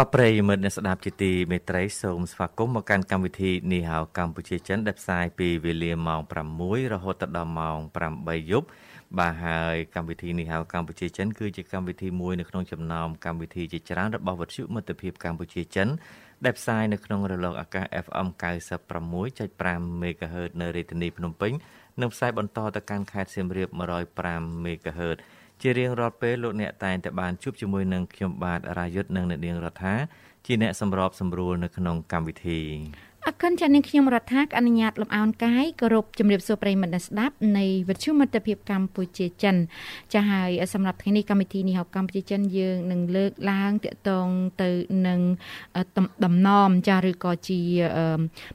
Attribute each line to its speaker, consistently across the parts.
Speaker 1: បាទប្រិយមិត្តអ្នកស្ដាប់ជាទីមេត្រីសូមស្វាគមន៍មកកាន់កម្មវិធីនីហៅកម្ពុជាចិនដែលផ្សាយពីវេលាម៉ោង6រហូតដល់ម៉ោង8យប់បាទហើយកម្មវិធីនេះហៅកម្ពុជាចិនគឺជាកម្មវិធីមួយនៅក្នុងចំណោមកម្មវិធីជាច្រើនរបស់វិទ្យុមិត្តភាពកម្ពុជាចិនដែលផ្សាយនៅក្នុងរលកអាកាស FM 96.5 MHz នៅរាជធានីភ្នំពេញនិងផ្សាយបន្តទៅកាន់ខេត្តសៀមរាប105 MHz ជារៀងរាល់ពេលលោកអ្នកតែងតែបានជួបជាមួយនឹងខ្ញុំបាទរាយុទ្ធនិងអ្នកនាងរដ្ឋាជាអ្នកសម្របសម្រួលនៅក្នុងកម្មវិធី
Speaker 2: អកិនចានាងខ្ញុំរដ្ឋាអនុញ្ញាតលំអោនកាយគោរពជំរាបសួរប្រិយមិត្តអ្នកស្ដាប់នៃវិទ្យុមិត្តភាពកម្ពុជាចិនចាហើយសម្រាប់ថ្ងៃនេះកម្មវិធីនេះហៅកម្ពុជាចិនយើងនឹងលើកឡើងតកតងទៅនឹងដំណំចាឬក៏ជា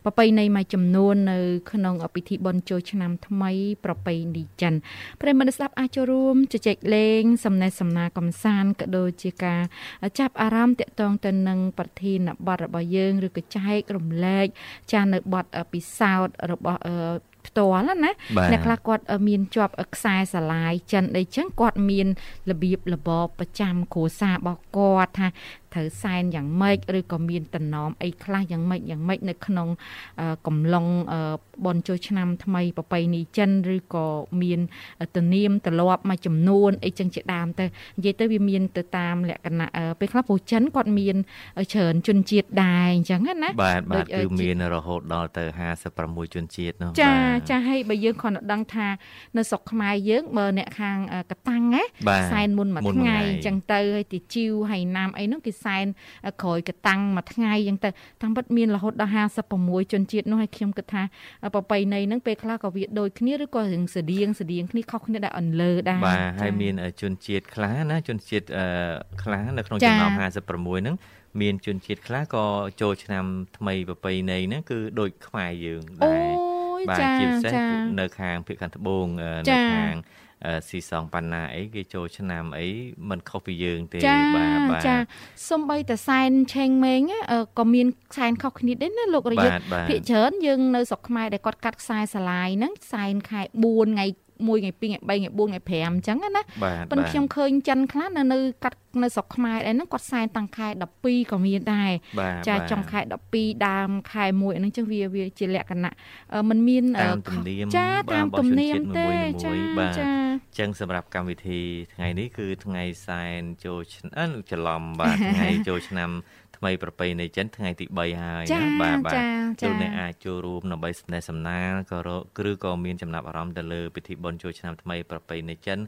Speaker 2: ប្រពៃណីមួយចំនួននៅក្នុងពិធីបុណ្យចូលឆ្នាំថ្មី ប្រពៃណីចិនប្រិយមិត្តអ្នកស្ដាប់អាចចូលរួមជជែកលេង សំណេះសំណាលកំសាន្តក៏ដូចជាការចាប់អារម្មណ៍តកតងទៅនឹងប្រធានបទរបស់យើងឬក៏ចែករំលែកចានៅបទពិសោធន៍របស់ផ្ទាល់ណាអ្នកខ្លះគាត់មានជាប់ខ្សែស្រឡាយចិនអីចឹងគាត់មានរបៀបរបបប្រចាំគ្រួសាររបស់គាត់ថា ត្រូវសែនយ៉ាងម៉េចឬក៏មានតំណមអីខ្លះយ៉ាងម៉េចយ៉ាងម៉េចនៅក្នុងកំឡុងបនចូលឆ្នាំថ្មីប្រពៃណីចិនឬក៏មានទនាមទលាប់មួយចំនួនអីចឹងជាដើមទៅនិយាយទៅវាមានទៅតាមលក្ខណៈពេលខ្លះព្រោះចិនគាត់មានច្រើនជនជាតិដែរអញ្ចឹងណា
Speaker 1: បាទបាទគឺមានរហូតដល់ទៅ56ជនជាតិនោះ
Speaker 2: ចាចាហើយបើយើងគ្រាន់តែដឹងថានៅស្រុកខ្មែរយើងបើអ្នកខាងកតាំងណាសែនមុនមួយថ្ងៃអញ្ចឹងទៅហើយទីជីវហើយណាមអីនោះគេសែនក្រោយកតាំងមួយថ្ងៃអញ្ចឹងទៅតាមពិតមានរហូតដល់56ជនជាតិនោះហើយខ្ញុំគិតថាប្រពៃណីហ្នឹងពេលខ្លះក៏វាដូចគ្នាឬក៏រឿងស្តៀងស្តៀងគ្នាខុសគ្នាដែរអន្លើដែរ
Speaker 1: បាទហើយមានជនជាតិខ្លះណាជនជាតិខ្លះនៅក្នុងចំណោម56ហ្នឹងមានជនជាតិខ្លះក៏ចូលឆ្នាំថ្មីប្រពៃណីហ្នឹងគឺដូចខ្មែរយើងដែរបាទជាពិសេសនៅខាងភាគខាងត្បូងនៅខាង ស៊ីសងបណ្ណាអីគេចូលឆ្នាំអីมันខុសពីយើងទេ
Speaker 2: បាទបាទចាសំបីតសែនឆេងម៉េងក៏មានសែនខុសគ្នាដែរណាលោករយុទ្ធភាគច្រើនយើងនៅស្រុកខ្មែរដែលគាត់កាត់ខ្សែស្រឡាយហ្នឹងសែនខែ4ថ្ងៃ 1ថ្ងៃ2ថ្ងៃ3ថ្ងៃ4ថ្ងៃ5អញ្ចឹងណាប៉ុន្តែខ្ញុំឃើញចិនខ្លះនៅនៅកាត់នៅស្រុកខ្មែរដែរហ្នឹងគាត់សែនតាំងខែ12ក៏មានដែរចាចុងខែ12ដើមខែ1ហ្នឹងចឹងវាវាជាលក្ខណៈมันមាន
Speaker 1: តាមទំនៀម
Speaker 2: ចាតាមទំនៀមទេ
Speaker 1: ចាចាចឹងសម្រាប់កម្មវិធីថ្ងៃនេះគឺថ្ងៃសែនចូលឆ្នាំច្រឡំបាទថ្ងៃចូលឆ្នាំ ថ្មីប្រពៃណីចិនថ្ងៃទី3ហើយណាបាទបាទចូលអ្នកអាចចូលរួមដើម្បីស្នេហ៍សំណាលក៏ឬក៏មានចំណាប់អារម្មណ៍ទៅលើពិធីបុណ្យចូលឆ្នាំថ្មីប្រពៃណីចិន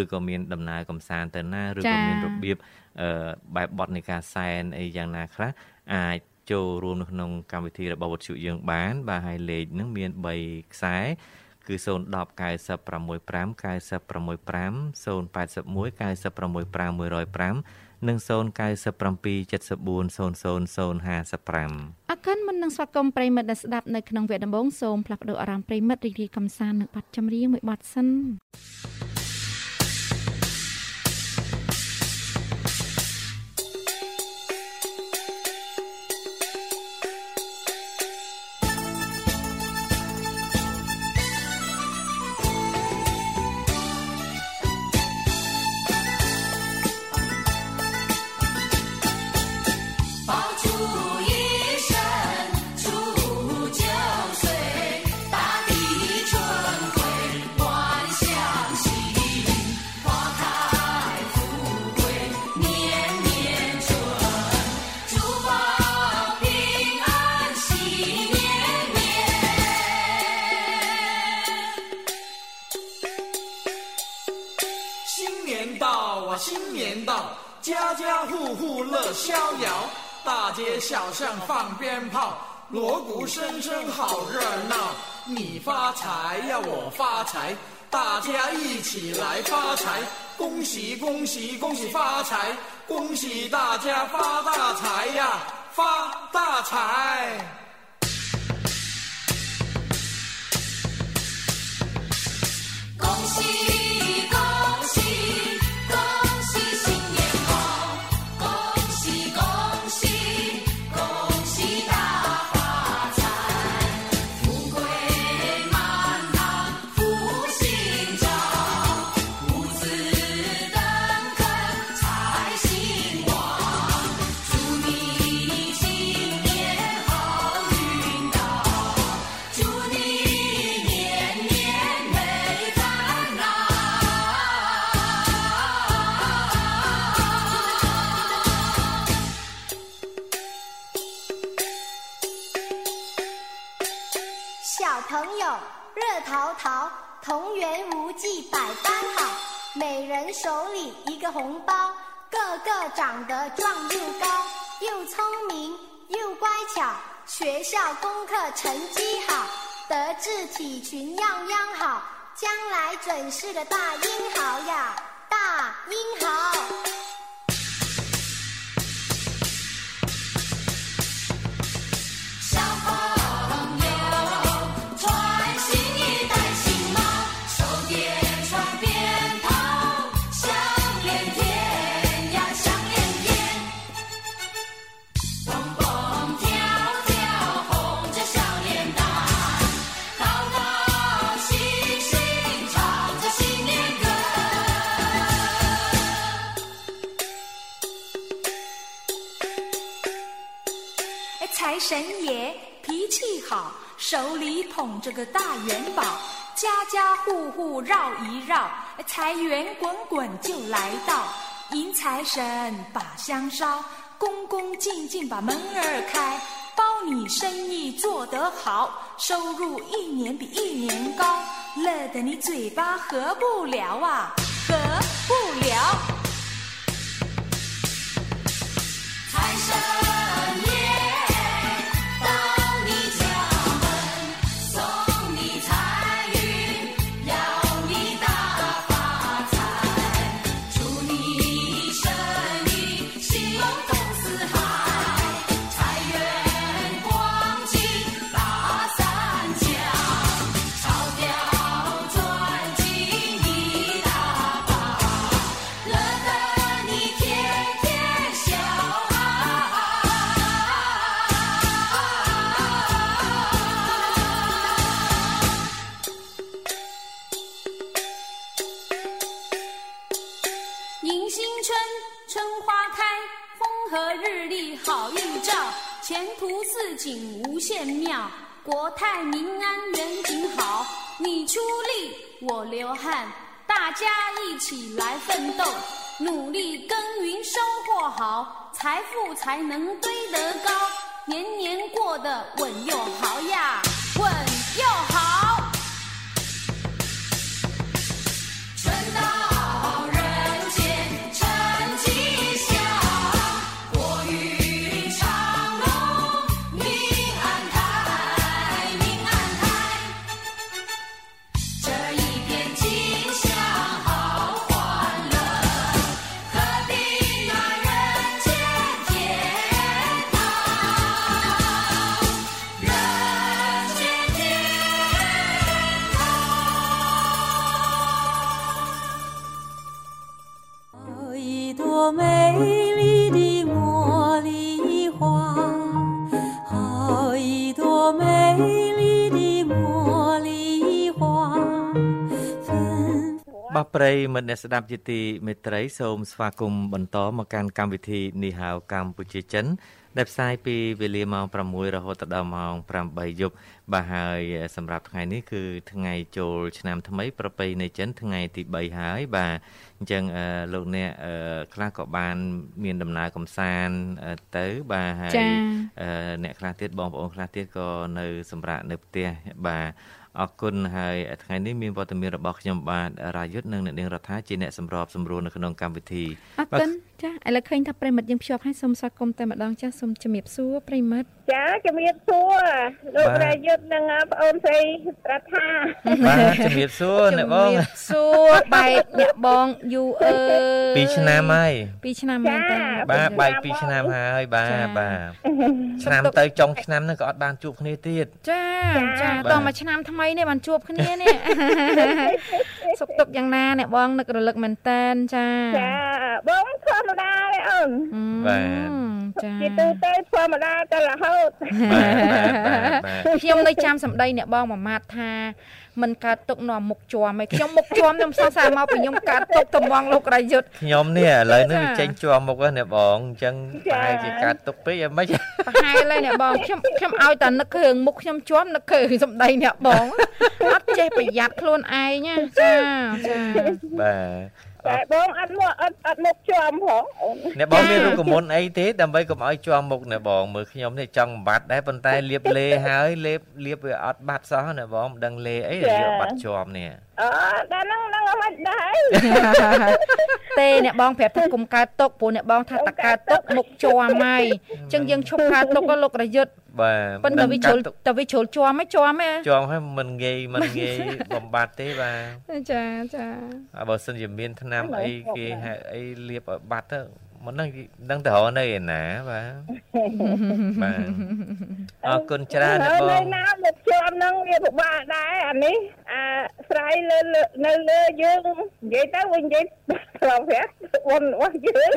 Speaker 1: ឬក៏មានដំណើរកំសាន្តទៅណាឬក៏មានរបៀបអឺបែបបទនៃការសែនអីយ៉ាងណាខ្លះអាចចូលរួមនៅក្នុងកម្មវិធីរបស់វត្តជុយើងបាន បាទហើយលេខនឹងមាន3ខ្សែគឺ010 965 965 081 965 105 និង0977400055
Speaker 2: អកិនមិននឹងស្វាគមន៍ប្រិមិត្តដែលស្ដាប់នៅក្នុងវគ្គដំបូងសូមផ្លាស់ប្ដូរអារម្មណ៍ប្រិមិត្តរីករាយកំសាន្តនឹងបទចម្រៀងមួយបទសិន
Speaker 3: 声声好热闹。你发财呀，我发财，大家一起来发财，恭喜恭喜恭喜发财，恭喜大家发大财呀，发大财！
Speaker 4: 恭喜人手里一个红包，个个长得壮又高，又聪明又乖巧，学校功课成绩好，德智体群样样好，将来准是个大英豪呀，大英
Speaker 5: 家家户户绕一绕，财源滚滚就来到。迎财神把香烧，恭恭敬敬把门儿开，包你生意做得好，收入一年比一年高，乐得你嘴巴合不了啊，合不了。财神。国泰民安，人景好。你出力，我流汗，大家一起来奋斗，努力耕耘，收获好，财富才能堆得高，年年过得稳又好呀，稳又好。
Speaker 1: មិត្តអ្នកស្ដាប់ជាទីមេត្រីសូមស្វាគមន៍បន្តមកកាន់កម្មវិធីនីហៅកម្ពុជាចិន ដែលផ្សាយពីវេលាម៉ោង6រហូតដល់ម៉ោង8យប់បាទហើយសម្រាប់ថ្ងៃនេះគឺថ្ងៃចូលឆ្នាំថ្មីប្រពៃណីចិនថ្ងៃទី3ហើយបាទអញ្ចឹងលោកអ្នកខ្លះក៏បាន មានដំណើរកំសាន្តទៅបាទហើយអ្នកខ្លះទៀតបងប្អូនខ្លះទៀតក៏នៅសម្រាប់នៅផ្ទះបាទ អរគុណហើយថ្ងៃនេះមានវត្តមានរបស់ខ្ញុំបាទរាយុទ្ធនិងអ្នកនាងរដ្ឋាជាអ្នកសម្របសម្រួលនៅក្នុងកម្មវិធី
Speaker 2: អរគុណ ចាឥឡូវឃើញថាប្រិមិត្តយើងភ្ជាប់ហើយសូមស្វាគមន៍តែម្ដងចាសូមជំរាបសួរប្រិមិត្ត
Speaker 6: ចាជំរាបសួរលោករាយុទ្ធនិងប្អូនស្រីរដ្ឋា
Speaker 1: បាទជំរាបសួរអ្នកបងជំរាប
Speaker 2: សួរបែកអ្នកបងយូអើ
Speaker 1: 2ឆ្នាំហើយ
Speaker 2: 2ឆ្នាំហើយតា
Speaker 1: បាទបែក2ឆ្នាំហើយបាទបាទឆ្នាំទៅចុងឆ្នាំហ្នឹងក៏អត់បានជួបគ្នាទៀត
Speaker 2: ចាចាតោះមួយឆ្នាំថ្មីនេះបានជួបគ្នានេះ សុខទុក្ខយ៉ាងណាអ្នកបងនឹករលឹកមែនតែនចា
Speaker 6: ចាបងធម្មតាទេអូន
Speaker 1: បាទ
Speaker 6: ចាជាទូទៅធម្មតាតែរហូត
Speaker 2: ខ្ញុំនៅចាំសម្ដីអ្នកបងមួយម៉ាត់ថា មិនកើតទុកនាំមុខជាប់ឯខ្ញុំមុខជាប់ខ្ញុំសង្ស័យមកពីខ្ញុំកើតទុកតំងលោករយុទ្ធ
Speaker 1: ខ្ញុំនេះឥឡូវនេះវាចេញជាប់មុខហ្នឹងបងអញ្ចឹងប្រហែលជាកើតទុកពេកអីមិន
Speaker 2: ប្រហែលហើយអ្នកបងខ្ញុំខ្ញុំឲ្យតែនឹកគ្រឿងមុខខ្ញុំជាប់នឹកគ្រឿងសម្ដីអ្នកបងអត់ចេះប្រយ័ត្នខ្លួនឯងណាចាចា
Speaker 1: បាទ
Speaker 6: តែបងអត់មកអត់អត់មកជាប់ផង
Speaker 1: អ្នកបងមានរូបមន្តអីទេដើម្បីកុំឲ្យជាប់មុខអ្នកបងមើលខ្ញុំនេះចង់បាត់ដែរប៉ុន្តែលាបលេហើយលេបលាបវាអត់បាត់សោះអ្នកបងមិនដឹងលេអីយកបាត់ជាប់នេះ
Speaker 6: អឺដល់ហ្នឹងហ្នឹងមិនដែរ
Speaker 2: ទេអ្នកបងប្រាប់ថាកុំកើតទុកព្រោះអ្នកបងថាតកើតទុកមុខជាប់ហើយអញ្ចឹងយើងឈប់កើតទុកក៏លោករយុទ្ធ
Speaker 1: បាទ
Speaker 2: ប៉ុន្តែវាជ្រុលតែវាជ្រុលជាប់ហ៎ជាប់ហ៎
Speaker 1: ជាប់ហើយមិនងាយមិនងាយបំបត្តិទេបាទ
Speaker 2: ចាចា
Speaker 1: បើសិនជាមានថ្នាំអីគេអីលាបឲ្យបាត់ទៅមិនដឹងដឹងទៅរកនៅឯណាបាទបាទអរគុណច្រើន
Speaker 6: ណាបងនៅណាមកជាប់នឹងវាពិបាកដែរអានេះអាស្រ័យលើនៅលើយើងនិយាយទៅវិញនិយាយត្រង់ប្រាក់វនរបស់យើង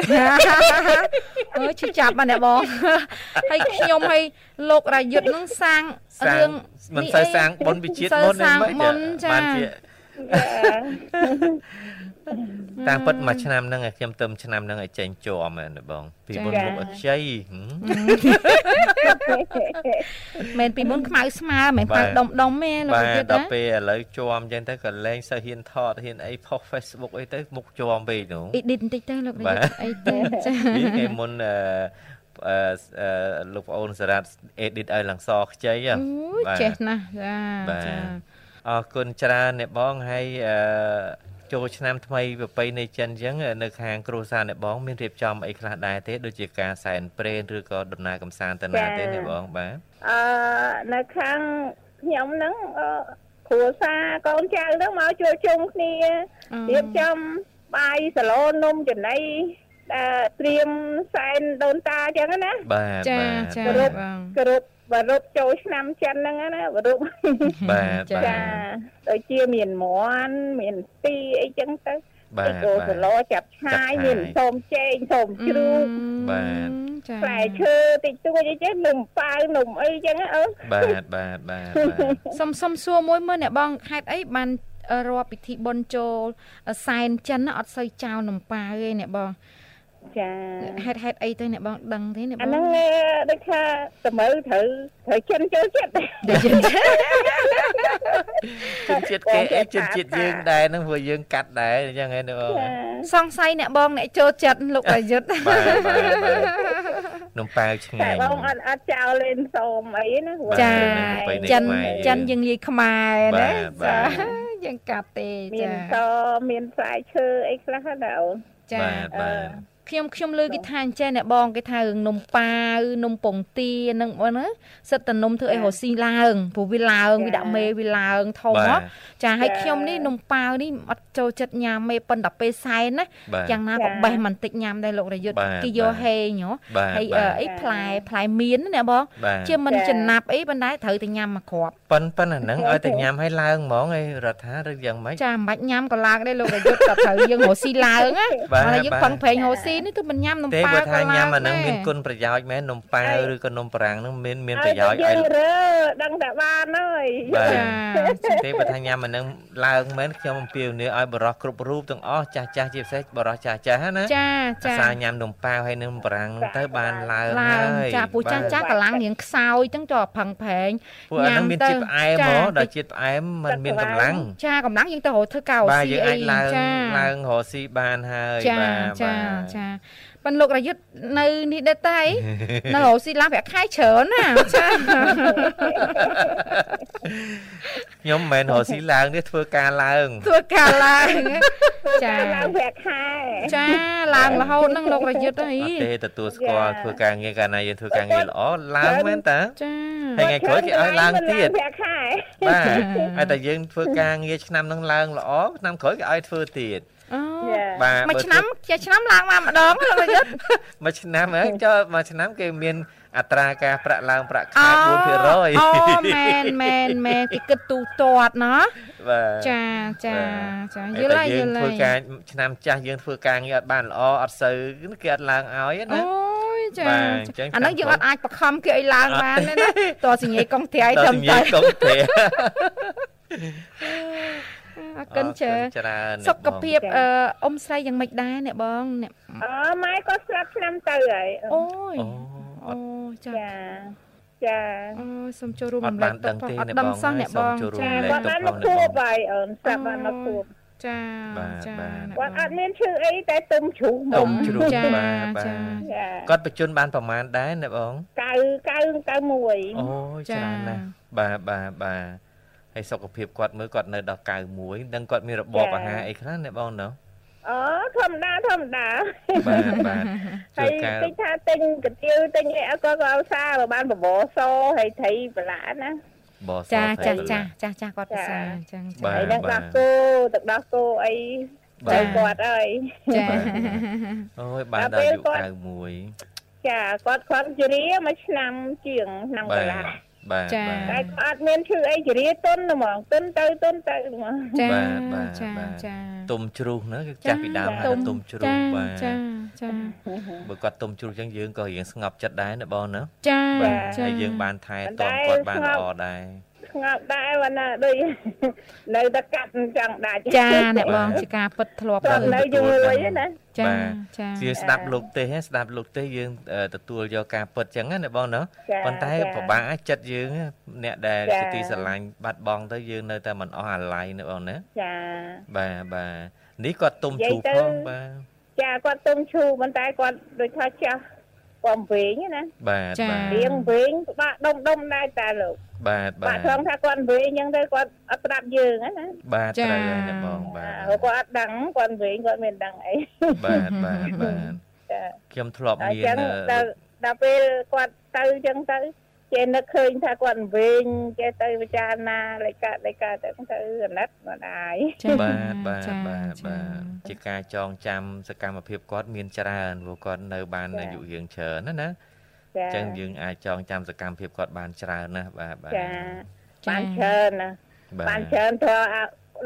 Speaker 2: អើឈឺចាប់បាទអ្នកបងហើយខ្ញុំហើយលោករយុទ្ធនឹងសាងរឿង
Speaker 1: មិនសូវសាងបុណ្យវិជាតិមុន
Speaker 2: ហ្នឹងមិនបានជា
Speaker 1: តាមពិតមួយឆ្នាំហ្នឹងខ្ញុំទៅឆ្នាំហ្នឹងឲ្យចេញជាប់មែនបងពីមុនមុខឲ្យខ្ចី
Speaker 2: មែនពីមុនខ្មៅស្មើមែនខ្មៅដុំដុំទេ
Speaker 1: លោកទៀតណាបាទដល់ពេលឥឡូវជាប់អញ្ចឹងទៅក៏លែងសូវហ៊ានថតហ៊ានអីផុស Facebook អីទៅមុខជាប់ពេកនោះ
Speaker 2: អ៊ីឌីតបន្តិចទៅលោករាជអីទៅ
Speaker 1: ចាពីមុនអឺអឺលោកប្អូនសារ៉ាត់អេឌីតឲ្យឡើងសខ្ចី
Speaker 2: បាទចេះណាស់ចា
Speaker 1: ចាអរគុណច្រើនអ្នកបងហើយអឺ ចូលឆ្នាំថ្មីប្រពៃណីចិនអញ្ចឹងនៅខាងគ្រួសារអ្នកបងមានរៀបចំអីខ្លះដែរទេដូចជាការសែនព្រេនឬក៏ដំណើរកំសាន្តទៅណាទេអ្នកបងបាទ
Speaker 6: អឺនៅខាងខ្ញុំហ្នឹងគ្រួសារកូនចៅហ្នឹងមកជួយជុំគ្នារៀបចំបាយសាឡូនំចំណីដែលត្រៀមសែនដូនតាអញ្ចឹងណា
Speaker 1: បាទ
Speaker 2: ចាចា
Speaker 6: បងគ្រប់ បរុបចូលឆ្នាំចិនហ្នឹងណាបរុប
Speaker 1: បាទ
Speaker 6: ចាដូចជាមានមន់មានទីអីចឹងទៅ
Speaker 1: បាទ
Speaker 6: គោសឡចាប់ឆាយមានសូមចេងសូមជ្រូក
Speaker 1: បាទ
Speaker 6: ចាផ្លែឈើតិចតួចអីចឹងនំប៉ាវនំអីចឹងអើ
Speaker 1: បាទបាទបាទ
Speaker 2: សុំសុំសួរមួយមើលអ្នកបងហេតុអីបានរាប់ពិធីបុណ្យចូលសែនចិនអត់សូវចោលនំប៉ាវទេអ្នកបង
Speaker 6: ចា
Speaker 2: ហេតុហេតុអីទៅអ្នកបងដឹងទេអ្នកបងអា
Speaker 6: ហ្នឹងដូចថាតម្រូវត្រូវត្រូវចិនចូលចិត្ត
Speaker 1: ចិនចិត្តគេអីចិនចិត្តយើងដែរហ្នឹងព្រោះយើងកាត់ដែរអញ្ចឹងហ៎អ្នកបង
Speaker 2: សង្ស័យអ្នកបងអ្នកចូលចិត្តលោកប្រយុទ្ធ
Speaker 1: បាទបាទនំប៉ាវឆ្ងាញ់
Speaker 6: បងអត់អត់ចោលលេងសូមអីណា
Speaker 2: ចាចិនចិនយើងនិយាយខ្មែរណាចាយើងកាត់ទេ
Speaker 6: ចាមានតមានផ្លែឈើអីខ្លះណាអូន
Speaker 2: ចា
Speaker 1: បាទបាទ
Speaker 2: ខ្ញុំខ្ញុំលើគេថាអញ្ចេះអ្នកបងគេថារឿងនំប៉ាវនំពងទានឹងបងណាសិតតនំធ្វើអីរស៊ីឡើងព្រោះវាឡើងវាដាក់មេវាឡើងធំចាហើយខ្ញុំនេះនំប៉ាវនេះអត់ចូលចិត្តញ៉ាំមេប៉ុន្តែពេលសែនណាយ៉ាងណាក៏បេះមិនតិចញ៉ាំដែរលោករយុទ្ធគេយកហេងហើយអីផ្លែផ្លែមៀនណាបងជាមិនចំណាប់អីប៉ុន្តែត្រូវតែញ៉ាំមួយគ្រាប់
Speaker 1: ប៉ិនប៉ិនអាហ្នឹងឲ្យតែញ៉ាំឲ្យឡើងហ្មងឯរដ្ឋាឬយ៉ាងម៉េច
Speaker 2: ចាមិនបាច់ញ៉ាំក៏ឡើងដែរលោករយុទ្ធក៏ត្រូវយើងរស់ស៊ីឡើងណាហើយយើងផឹងប្រេងរស់ស៊ីនេះគឺមិនញ៉ាំនំប៉ាវ
Speaker 1: ក៏ឡើងទេបើថាញ៉ាំអាហ្នឹងមានគុណប្រយោជន៍មែននំប៉ាវឬក៏នំប្រាំងហ្នឹងមានមានប្រយោជន៍ឲ្យ
Speaker 6: រើដឹងតែបានហើយ
Speaker 1: បាទទេបើថាញ៉ាំអាហ្នឹងឡើងមែនខ្ញុំអំពាវនាវឲ្យបរោះគ្រប់រូបទាំងអស់ចាស់ចាស់ជាពិសេសបរោះចាស់ចាស់ណា
Speaker 2: ចាចា
Speaker 1: សាញ៉ាំនំប៉ាវហើយនំប្រាំងទៅបានឡើងហើយ
Speaker 2: ចាពូចាស់ចាស់កម្លាំងរៀងខ្សោយទាំងចោផឹងប្រេង
Speaker 1: ពួកអាហ្នឹងមានជាតិផ្អែមហ៎ដល់ជាតិផ្អែមมันមានកម្លាំង
Speaker 2: ចាកម្លាំងយើងទៅរកធ្វើកៅ
Speaker 1: ស៊ីអីចាឡើងឡើងរកស៊ីបានហើយ
Speaker 2: បាទចាចាចាប៉ុន្តែលោករយុទ្ធនៅនេះដែរតែនៅរកស៊ីឡើងប្រាក់ខែច្រើនណាចា
Speaker 1: ខ្ញុំមិនមែនរកស៊ីឡើងទេធ្វើការឡើង
Speaker 2: ធ្វើការឡើង
Speaker 6: ចាឡើងប្រាក់ខែ
Speaker 2: ចាឡើងរហូតនឹងលោករយុទ្ធអី
Speaker 1: ទេទទួលស្គាល់ធ្វើការងារកាលណាយើងធ្វើការងារល្អឡើងមែនតា
Speaker 2: ចា
Speaker 1: ហើយថ្ងៃក្រោយគេឲ្យឡើងទៀត
Speaker 6: ប្រាក់ខែ
Speaker 1: បាទហើយតែយើងធ្វើការងារឆ្នាំនឹងឡើងល្អឆ្នាំក្រោយគេឲ្យធ្វើទៀត
Speaker 2: អូ បាទមួយឆ្នាំជាឆ្នាំឡើងមកម្ដងលោករយុទ្ធ
Speaker 1: មួយឆ្នាំហ្នឹងចូលមួយឆ្នាំគេមានអត្រាការប្រាក់ឡើងប្រាក់ខែ4%អូ
Speaker 2: មែនមែនមែនគេគិតទូទាត់ណា
Speaker 1: បាទ
Speaker 2: ចាចាចាយល់ហើយយល់ហើយធ្វើ
Speaker 1: ការឆ្នាំចាស់យើងធ្វើការងារអត់បានល្អអត់សូវគេអត់ឡើងឲ្យណា
Speaker 2: អូយចាអានោះយើងអត់អាចបខំគេឲ្យឡើងបានទេណាតើសញ្ញាកងត្រៃត្រឹម
Speaker 1: តែកងត្រៃ
Speaker 2: អរគុណចា
Speaker 1: ច្រើន
Speaker 2: សុខភាពអឺអ៊ំស្រីយ៉ាងម៉េចដែរអ្នកបងអ្នក
Speaker 6: អឺម៉ែក៏ស្លាប់ឆ្នាំទៅហើយ
Speaker 2: អូយអូចា
Speaker 6: ចា
Speaker 2: អូសូមចូលរួមរំលែកទុកផងអត់ដឹងសោះអ្នកបង
Speaker 6: ចាគាត់បានមកទួបហើយអូនស្រាប់បានមកទួប
Speaker 2: ចាចា
Speaker 6: គាត់អត់មានឈ្មោះអីតែទុំជ្រូក
Speaker 1: ទុំជ្រូកបាទបាទគាត់បញ្ជូនបានប្រមាណដែរណាបង
Speaker 6: 9 9 91
Speaker 1: អូច្រើនណាស់បាទបាទបាទ ហើយសុខភាពគាត់មើលគាត់នៅដល់91ដឹងគាត់មានរបបអាហារអីខ្លះណាបងណូ
Speaker 6: អូធម្មតាធម្មតា
Speaker 1: បាទបាទ
Speaker 6: ជួយការទិញថាទិញកាទៀវទិញអីក៏ក៏ឧស្សាហ៍បានបបរសហើយត្រីប្រឡាណា
Speaker 1: បស
Speaker 2: ចាចាចាចាចាគាត់ភាសាចឹង
Speaker 6: ចាហើយនឹងដោះគោទឹកដោះគោអីទៅគាត់ហើយ
Speaker 2: ចា
Speaker 1: អូយបានដល់អាយុ91
Speaker 6: ចាគាត់គាត់ជរាមួយឆ្នាំជាងឆ្នាំកន្លះ
Speaker 1: បាទ
Speaker 2: ចា
Speaker 6: តែអត់មានឈឺអីជ្រាទុនហ្មងទុនទៅទុនទៅហ្មង
Speaker 2: ចាបាទចាចា
Speaker 1: ទុំជ្រុះណាគឺចាស់ពីដើមទុំជ្រុះបាទ
Speaker 2: ចាចា
Speaker 1: បើគាត់ទុំជ្រុះចឹងយើងក៏រៀងស្ងប់ចិត្តដែរណាបងណា
Speaker 2: ចា
Speaker 1: ចាហើយយើងបានថែទាំគាត់បានល្អដែរ
Speaker 6: ស្ងប់ដែរវណ្ណាដូចនៅតែកាត់ចង់ដាច់
Speaker 2: ចាអ្នកបងជាការពិតធ្លាប់
Speaker 6: នៅជាមួយណា
Speaker 2: ចាចា
Speaker 1: ជាស្ដាប់លោកទេសស្ដាប់លោកទេសយើងទទួលយកការពិតចឹងណាបងណាប៉ុន្តែពិបាកចិត្តយើងអ្នកដែលជាទីស្រឡាញ់បាត់បង់ទៅយើងនៅតែមិនអស់អាល័យណាបងណា
Speaker 6: ចា
Speaker 1: បាទបាទនេះគាត់ទុំឈូផងបាទ
Speaker 6: ចាគាត់ទុំឈូប៉ុន្តែគាត់ដូចថាចាស់ គាត់វិញណា
Speaker 1: បាទបាទ
Speaker 6: រៀងវិញបាក់ដុំដុំដែរតាលោក
Speaker 1: បាទបាទ
Speaker 6: ត្រង់ថាគាត់វិញអញ្ចឹងទៅគាត់អត់ស្ដាប់យើងណា
Speaker 1: បាទត្រូវហើយបងបាទ
Speaker 6: គាត់អត់ដឹងគាត់វិញគាត់មានដឹងអី
Speaker 1: បាទបាទបាទខ្ញុំធ្លាប់មាន
Speaker 6: ដល់ពេលគាត់ទៅអញ្ចឹងទៅ ចេះនឹកឃើញថាគាត់វិញចេះទៅពិចារណាលេខកាលេខកាទៅទៅអាណិតមិនអាយ
Speaker 1: បាទបាទបាទបាទជាការចងចាំសកម្មភាពគាត់មានច្រើនព្រោះគាត់នៅបានអាយុរៀងច្រើនណាណាអញ្ចឹងយើងអាចចងចាំសកម្មភាពគាត់បានច្រើនណាស់បាទបាទ
Speaker 6: ចាបានច្រើនណាបានច្រើនព្រោះ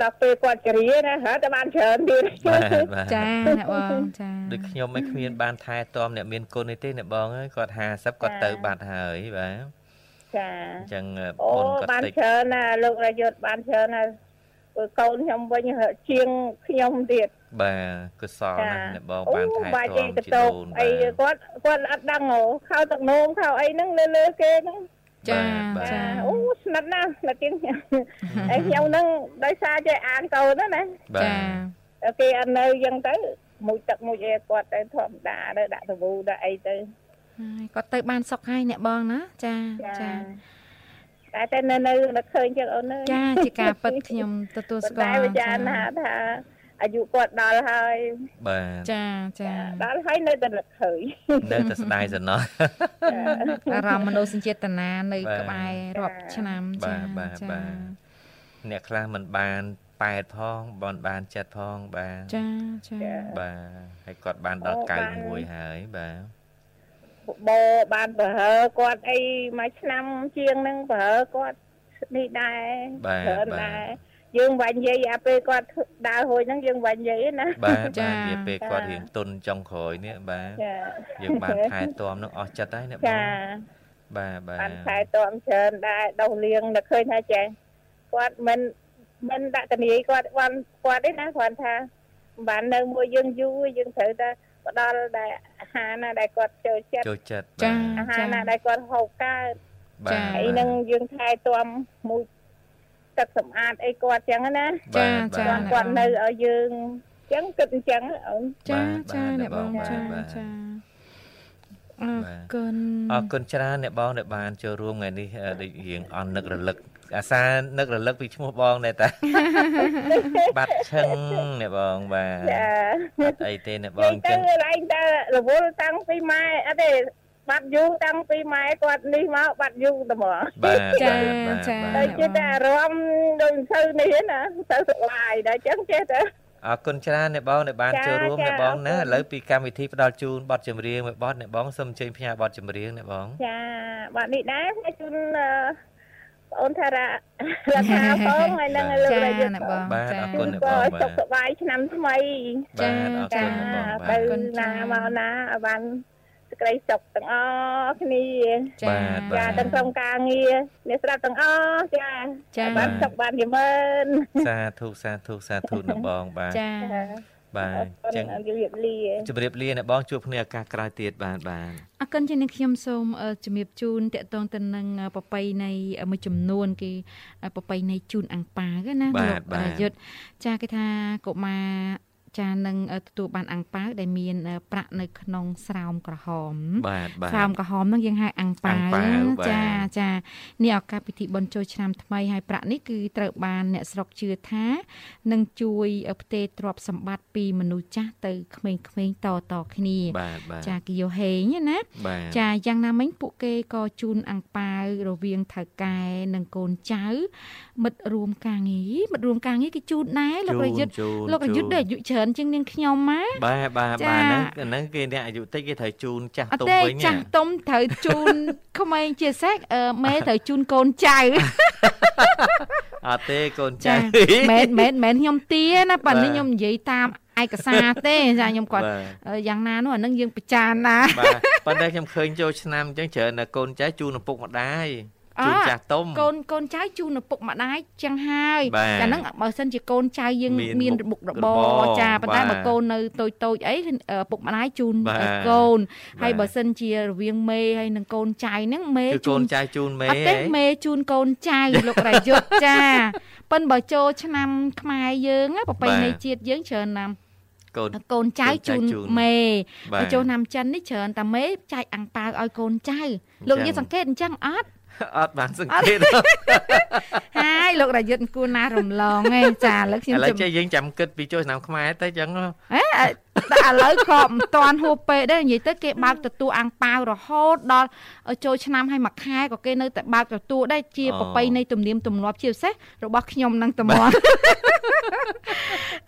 Speaker 6: ដល់ពេលគាត់ជ្រាណាហ่าតែបានច្រើនទៀត
Speaker 2: ចាអ្នកបងចា
Speaker 1: ដូចខ្ញុំមិនគ្មានបានថែទាំអ្នកមានគុណទេអ្នកបងអើយគាត់50គាត់ទៅបាត់ហើយបាទ
Speaker 6: ចា
Speaker 1: អញ្ចឹង
Speaker 6: អូបានច្រើនណាលោករយុទ្ធបានច្រើនណាកូនខ្ញុំវិញជាងខ្ញុំទៀត
Speaker 1: បាទកុសលណាស់អ្នកបងបានថែទាំជាដូន
Speaker 6: អីគាត់គាត់អត់ដឹងហ៎ខោទឹកនោមខោអីហ្នឹងលើលើគេហ្នឹង
Speaker 2: ចាចា
Speaker 6: អូស្និទ្ធណាស់ស្និទ្ធជាងអីខ្ញុំហ្នឹងដោយសារចេះអានកូនណា
Speaker 2: ចា
Speaker 6: គេអត់នៅអញ្ចឹងទៅមួយទឹកមួយអីគាត់ទៅធម្មតាទៅដាក់សាប៊ូដាក់អីទៅ
Speaker 2: គាត់ទៅបានសុខហើយអ្នកបងណាចាចា
Speaker 6: តែតែនៅនៅនឹកឃើញចឹងអូន
Speaker 2: ចាជាការពិតខ្ញុំទទួលស្គាល់តែ
Speaker 6: វិចារណាថាអាយុគាត់ដល់ហើយ
Speaker 1: បាទ
Speaker 2: ចាចា
Speaker 6: ដល់ហើយនៅតែនឹកឃើញ
Speaker 1: នៅតែស្ដាយសំណោះ
Speaker 2: អារម្មណ៍មនោសញ្ចេតនានៅក្បែររាប់ឆ្នាំ
Speaker 1: ចាបាទបាទអ្នកខ្លះមិនបាន8ផងបនបាន7ផងបាទ
Speaker 2: ចាចា
Speaker 1: បាទហើយគាត់បានដល់91ហើយបាទ
Speaker 6: បោបានប្រហើគាត់អីមួយឆ្នាំជាងហ្នឹងប្រហើគាត់នេះដែរ
Speaker 1: ច្រើនដែរ
Speaker 6: យើងវាញ់និយាយអាពេលគាត់ដើរហួយហ្នឹងយើងវាញ់និយាយណា
Speaker 1: បាទចាវាពេលគាត់រៀងទុនចុងក្រោយនេះបាទយើងបានថែទាំនឹងអស់ចិត្តហើយណាបង
Speaker 6: ចា
Speaker 1: បាទបាទ
Speaker 6: បានថែទាំច្រើនដែរដោះលៀងនឹកឃើញថាចេះគាត់មិនមិនដាក់តនីគាត់បានគាត់ទេណាគាត់ថាបាននៅមួយយើងយូរយើងត្រូវតែ ផ្ដល់ដែលអាហារណាដែលគាត់ចូលចិត្ត
Speaker 1: ចូលចិត្ត
Speaker 2: ចា
Speaker 6: អាហារណាដែលគាត់ហូបកើត
Speaker 1: ចា
Speaker 6: ហើយនឹងយើងថែទាំមួយទឹកសម្អាតអីគាត់ចឹងណា
Speaker 2: ចាចា
Speaker 6: គាត់នៅឲ្យយើងចឹងគិតអញ្ចឹងអូន
Speaker 2: ចាចាអ្នកបងចាចាអរគុណ
Speaker 1: អរគុណច្រើនអ្នកបងដែលបានចូលរួមថ្ងៃនេះដូចរៀងអន់នឹករលឹក អាសានឹករលឹកពីឈ្មោះបងដែរតា បាត់ឈឹងអ្នកបងបាទអត់អីទេអ្នកបង
Speaker 6: ចឹងឯងតែរវល់តាំងពីម៉ែអត់ទេបាត់យូរតាំងពីម៉ែគាត់នេះមកបាត់យូរតែហ្មង
Speaker 1: បាទ
Speaker 2: ចាចា
Speaker 6: តែចេះតែអារម្មណ៍ដូចទៅនេះណាទៅសុបាយដែរចឹងចេះតែ
Speaker 1: អរគុណច្រើនអ្នកបងដែលបាន
Speaker 6: ចា
Speaker 1: ចូលរួម
Speaker 6: ចា
Speaker 1: អ្នកបងណា
Speaker 6: អរគុណ
Speaker 1: ឥឡូវពីកម្មវិធីផ្ដល់ជូនបទចម្រៀងមួយបទអ្នកបងសូមអញ្ជើញផ្ញើបទចម្រៀងអ្នកបង
Speaker 6: ចាបាត់នេះដែរខ្ញុំជូនអឺ បងអូនថារ៉ារាខាផងហើយនឹងលើក
Speaker 2: ចា
Speaker 6: ឡើងយក
Speaker 2: អ្នកបង
Speaker 1: បាទ
Speaker 2: ចា
Speaker 1: អរគុណអ្នកប
Speaker 6: ក៏
Speaker 1: ង
Speaker 6: សុ
Speaker 1: បាទ
Speaker 6: ខសប្បាយឆ្នាំថ្មី
Speaker 1: បាទអរ
Speaker 6: ចា
Speaker 1: គុណអ្នកបងបា
Speaker 6: ទៅ
Speaker 1: ទ
Speaker 6: ណាមកណាឲ្យបានសេចក្តីសុខទាំងអស់គ្នា
Speaker 2: ចា
Speaker 1: បាទ
Speaker 6: ចាទាំងក្រុមការងារអ្នកស្ដាប់ទាំងអស់ចា
Speaker 2: ចា
Speaker 6: បានសុខបានយមើន
Speaker 1: សាធុសាធុសាធុអ្នកបងបាទ
Speaker 2: ចា
Speaker 1: បាទអញ្ចឹង
Speaker 6: អរគុណជម្រាបលា
Speaker 1: ជម្រាបលាអ្នកបងជួបគ្នាឱកាសក្រោយទៀតបាទបាទ
Speaker 2: អរគុណជានឹងខ្ញុំសូមអឺជំរាបជូនតកតងទៅនឹងអឺប្រពៃនៃមួយចំនួនគេអឺប្រពៃនៃជូនអាំងប៉ាវណា
Speaker 1: បាទ
Speaker 2: លោក
Speaker 1: បាទ
Speaker 2: ប្រយុទ្ធចាគេថាកុមារ ចានឹងអឺទទួលបានអាំងប៉ាវដែលមានអឺប្រាក់នៅក្នុងស្រោមក្រហម
Speaker 1: បាទបាទ
Speaker 2: ស្រោមក្រហមហ្នឹងយើងហៅអាំងប៉ា
Speaker 1: អាំង
Speaker 2: វ
Speaker 1: ប៉ាវបាទ
Speaker 2: ចាចានេះឱកាសពិធីបុណ្យចូលឆ្នាំថ្មីហើយប្រាក់នេះគឺត្រូវបានអ្នកស្រុកជឿថានឹងជួយផ្ទេរទ្រព្យសម្បត្តិពីមនុស្សចាស់ទៅក្មេងៗតតគ្នា
Speaker 1: បាទបាទ
Speaker 2: ចាគីយោហេងណា
Speaker 1: បាទ
Speaker 2: ចាយ៉ាងណាមិញពួកគេក៏ជូនអាំងប៉ាវរវាងថៅកែនិងកូនចៅ មិត្តរួមការងារមិត្តរួមការងារគេជូនដែរលោករយុទ្ធ
Speaker 1: ជូន
Speaker 2: លោករយុទ្ធដូចអាយុច្រើនជាងនាងខ្ញុំម៉ា
Speaker 1: បាទបាទ
Speaker 2: ចា
Speaker 1: បាទហ្នឹងហ្នឹងគេអ្នកអាយុតិចគេត្រូវជូនចាស់
Speaker 2: អត់
Speaker 1: ទុំ
Speaker 2: ទេ
Speaker 1: វិញ
Speaker 2: ចាស់ទុំត្រូវជូនក្មេងជាសេះអឺមេត្រូវជូនកូនចៅ
Speaker 1: អត់ទេកូនចៅ
Speaker 2: ចាមែនមែនមែនខ្ញុំទាណាប៉ា
Speaker 1: បាទ
Speaker 2: នេះខ្ញុំនិយាយតាមឯកសារទេចាខ្ញុំគាត់
Speaker 1: បាទ
Speaker 2: អឺយ៉ាងណានោះអានឹងយើងពិចារណា
Speaker 1: បាទប៉ុន្តែខ្ញុំឃើញចូលឆ្នាំអញ្ចឹងច្រើនតែកូនចៅជូនឪពុកម្ដាយ ជូនចាស់ទុំ
Speaker 2: កូនកូនចៅជូនឪពុកម្ដាយចឹងហើយ
Speaker 1: បាទ
Speaker 2: ចាហ្នឹងបើសិនជាកូនចៅយើង
Speaker 1: មាន
Speaker 2: មាន
Speaker 1: មុ
Speaker 2: រប
Speaker 1: ខ
Speaker 2: បរ
Speaker 1: រប
Speaker 2: ប
Speaker 1: រ
Speaker 2: ចាប៉ុន្តែ
Speaker 1: បាទ
Speaker 2: បើកូននៅតូចតូចអីគឺឪពុកម្ដាយជូន
Speaker 1: បាទ
Speaker 2: ឲ្យកូនហើយ
Speaker 1: បាទ
Speaker 2: បើសិនជារវាងមេហើយនិងកូនចៅហ្នឹងមេ
Speaker 1: គឺ
Speaker 2: ជូ
Speaker 1: កូ
Speaker 2: ន
Speaker 1: នចៅជូនមេ
Speaker 2: អត់ទេ
Speaker 1: ហ៎
Speaker 2: មេជូនកូនចៅលោករយុទ្ធចាប៉ិនបើចូលឆ្នាំខ្មែរយើងណាប្រពៃណីជាតិយើងច្រើនណាស់
Speaker 1: កូន
Speaker 2: កូនចៅ
Speaker 1: កូនចៅ
Speaker 2: ជូន
Speaker 1: ជូន
Speaker 2: មេ
Speaker 1: បាទ
Speaker 2: បើចូលឆ្នាំចិននេះច្រើនតែមេចែកអាំងប៉ាវឲ្យកូនចៅលោក
Speaker 1: អញ្ចឹង
Speaker 2: និយាយសង្កេតអញ្ចឹងអត់
Speaker 1: អត់បានសង្កេត
Speaker 2: ហើយលោករយុទ្ធគួរណារំលងឯងចាឥឡូវខ្ញុំ
Speaker 1: ឥឡូវ
Speaker 2: ជំ
Speaker 1: ចេះយើងចាំគិតពីចូលឆ្នាំខ្មែរទៅអញ្ចឹង
Speaker 2: ហេតែឥឡូវក៏មិនតាន់ហួសពេកដែរនិយាយទៅគេបើកទទួលអាំងប៉ាវរហូតដល់ចូលឆ្នាំហើយមួយខែក៏គេនៅតែបើកទទួលដែរជា
Speaker 1: អូ
Speaker 2: ប្រពៃនៃទំនៀមទម្លាប់ជាពិសេសរបស់ខ្ញុំនឹងត្មង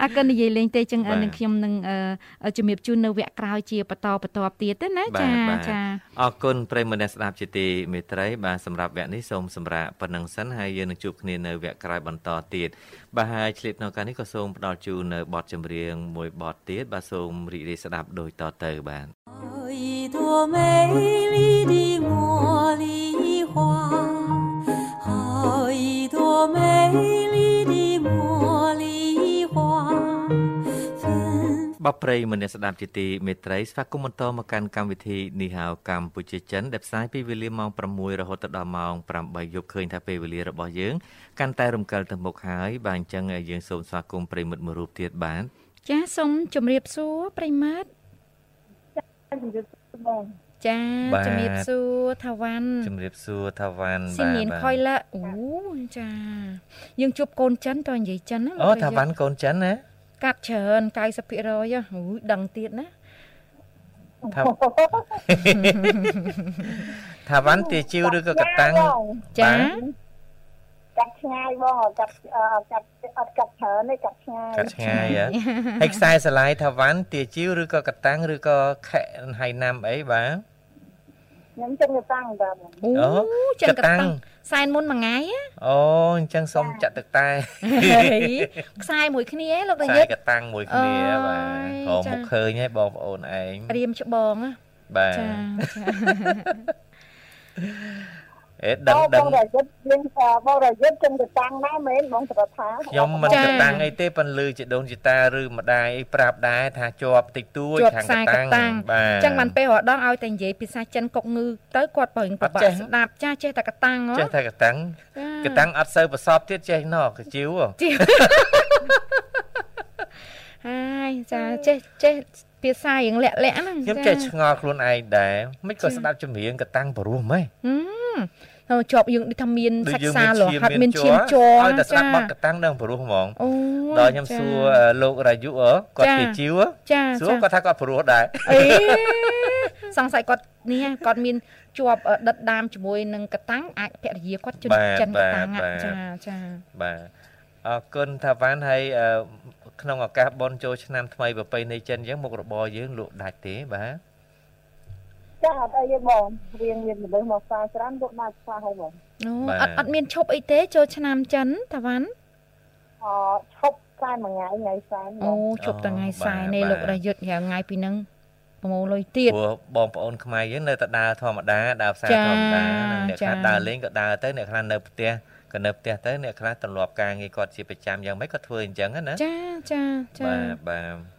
Speaker 2: អរគុណនិយាយលេងទេចឹង
Speaker 1: បាទ
Speaker 2: នឹងខ្ញុំនឹងអឺជំរាបជូននៅវគ្គក្រោយជាបន្តបន្តទៀតទេណា
Speaker 1: បាទ
Speaker 2: ចា
Speaker 1: បាទ
Speaker 2: ចា
Speaker 1: អរគុណប្រិយមិត្តអ្នកស្ដាប់ជាទីមេត្រីបាទសម្រាប់វគ្គនេះសូមសម្រាប់ប៉ុណ្ណឹងសិនហើយយើងនឹងជួបគ្នានៅវគ្គក្រោយបន្តទៀតបាទហើយឆ្លៀតនៅការនេះក៏សូមផ្ដល់ជូននៅបទចម្រៀងមួយបទទៀតបាទសូមរីករាយស្ដាប់ដូចតទៅបាទ
Speaker 7: 一朵美丽的茉莉花，
Speaker 1: បាទប្រិយមិត្តអ្នកស្ដាប់ជាទីមេត្រីស្វាគមន៍បន្តមកកាន់កម្មវិធីនេះហៅកម្ពុជាចិនដែលផ្សាយពីវេលាម៉ោង6រហូតដល់ម៉ោង8យប់ឃើញថាពេលវេលារបស់យើងកាន់តែរំកិលទៅមុខហើយបាទអញ្ចឹងយើងសូមស្វាគមន៍ប្រិយមិត្តមួយរូបទៀតបាទ
Speaker 2: ចាសូមជម្រាបសួរប្រិមាត់
Speaker 6: បង
Speaker 2: ចា
Speaker 1: បាទ
Speaker 2: ជម្រាបសួរថាវ៉ាន់
Speaker 1: ជំរាបសួរថាវ៉ាន់
Speaker 2: ស៊ីមានខុយឡាអូចាយើងជួបកូនចិនតើនិយាយចិនណា
Speaker 1: អូ
Speaker 2: លោក
Speaker 1: ថាវ៉ាន់កូនចិនណា
Speaker 2: កាត់ច្រើន90%ហ៎អូយដឹងទៀតណា
Speaker 1: ថាថាវ៉ាន់ទាជីវឬក៏កតាំង
Speaker 2: ចា
Speaker 6: កាត់ឆ្ងាយបងកាត់អឺកាត់អត់កាត់ច្រើនទេកាត់ឆ្ងាយ
Speaker 1: កាត់ឆ្ងាយហ៎ហើយខ្សែស្រឡាយថាវ៉ាន់ទាជីវឬក៏កតាំងឬក៏ខែហៃណាំអីបាទ
Speaker 6: ខ្ញុំចឹងទៅតាំងបាទ
Speaker 2: អូ
Speaker 1: អូ
Speaker 2: ចឹង
Speaker 1: ក
Speaker 2: ក
Speaker 1: តាំ
Speaker 2: តាំ
Speaker 1: ង
Speaker 2: ងសែនមុនមួយថ្ងៃណា
Speaker 1: អូអញ្ចឹងសូមចាក់ទឹកតែ
Speaker 2: ហេខ្សែមួយគ្នាឯងលោកតា
Speaker 1: ខ្សែ
Speaker 2: យុទ្ធ
Speaker 1: កតាំងមួយគ្នា
Speaker 2: អូយ
Speaker 1: បាទក្រម
Speaker 2: ចា
Speaker 1: មុខឃើញហើយបងប្អូនឯង
Speaker 2: រៀមច្បងណា
Speaker 1: បាទ
Speaker 2: ចាចា
Speaker 1: អេដឹងដឹង
Speaker 6: បងរយុទ្ធយើងបងរយុទ្ធចឹងទៅតាំងណាមែនបងត្រូវថា
Speaker 1: ខ្ញុំមិនកតាំងអីទេប៉ុន្តែលឺជាដូនជាតាឬម្ដាយអីប្រាប់ដែរថាជាប់តិចតួច
Speaker 2: ជាប់
Speaker 1: ខាង
Speaker 2: ខ្សែ
Speaker 1: ក
Speaker 2: ក
Speaker 1: តាំង
Speaker 2: តាំង
Speaker 1: បាទ
Speaker 2: ចឹងបានពេលរដងឲ្យតែនិយាយភាសាចិនកុកងឺទៅគាត់បើងប្របា
Speaker 1: អត់ចេះ
Speaker 2: ក់ស្ដាប់ចាចេះតែកតាំងហ៎
Speaker 1: ចេះតែកតាំង
Speaker 2: ចា
Speaker 1: កតាំងអត់សូវប្រសពទៀតចេះណោះកជីវ
Speaker 2: ជីហើយចាចេះចេះភាសារៀងលាក់លាក់ហ្នឹង
Speaker 1: ខ្ញុំចេះឆ្ងល់ខ្លួនឯងដែរមិនក៏ស្ដាប់ចម្រៀងកតាំងព្រោះម៉េះ
Speaker 2: ទៅ ជាប់យើងដូចថាមានសាច់សាលហាត់មានឈាមជ័រ
Speaker 1: ឲ្យតែស្ដាប់បទកតាំងនឹងព្រោះហ្មងដល់ខ្ញុំសួរលោករាយុគាត់គេជីវសួរគាត់ថាគាត់ព្រោះដែរអេ
Speaker 2: សង្ស័យគាត់នេះគាត់មានជាប់ដិតដាមជាមួយនឹងកតាំងអាចភរិយាគាត់ជិនចិនកតាំងចាចា
Speaker 1: បាទអរគុណថាវ៉ាន់ហើយក្នុងឱកាសបនចូលឆ្នាំថ្មីប្រពៃណីចិនអញ្ចឹងមុខរបរយើងលក់ដាច់ទេបាទ
Speaker 8: ចាអត់អីទេបងរៀងមានមនុស្សមកផ្សារច្រើនលក់ដាច់ផ្សារហើយបង
Speaker 2: អូអត់អត់មានឈប់អីទេចូលឆ្នាំចិនតាវ៉ាន់
Speaker 8: អឈប់សែនមួយថ្ងៃថ្ងៃសែន
Speaker 2: អូឈប់ថ្ងៃសែននេះលោករយុទ្ធថ្ងៃពីនឹងប្រមូលលុយទៀត
Speaker 1: ព្រោះបងប្អូនខ្មែរយើងនៅតែដើរធម្មតាដើរផ្សារធម្មតាអ្នកខ្លះដើរលេងក៏ដើរទៅអ្នកខ្លះនៅផ្ទះក៏នៅផ្ទះទៅអ្នកខ្លះទម្លាប់ការងារគាត់ជាប្រចាំយ៉ាងម៉េចក៏ធ្វើអញ្ចឹងណា
Speaker 2: ចាចាចា
Speaker 1: បាទបាទ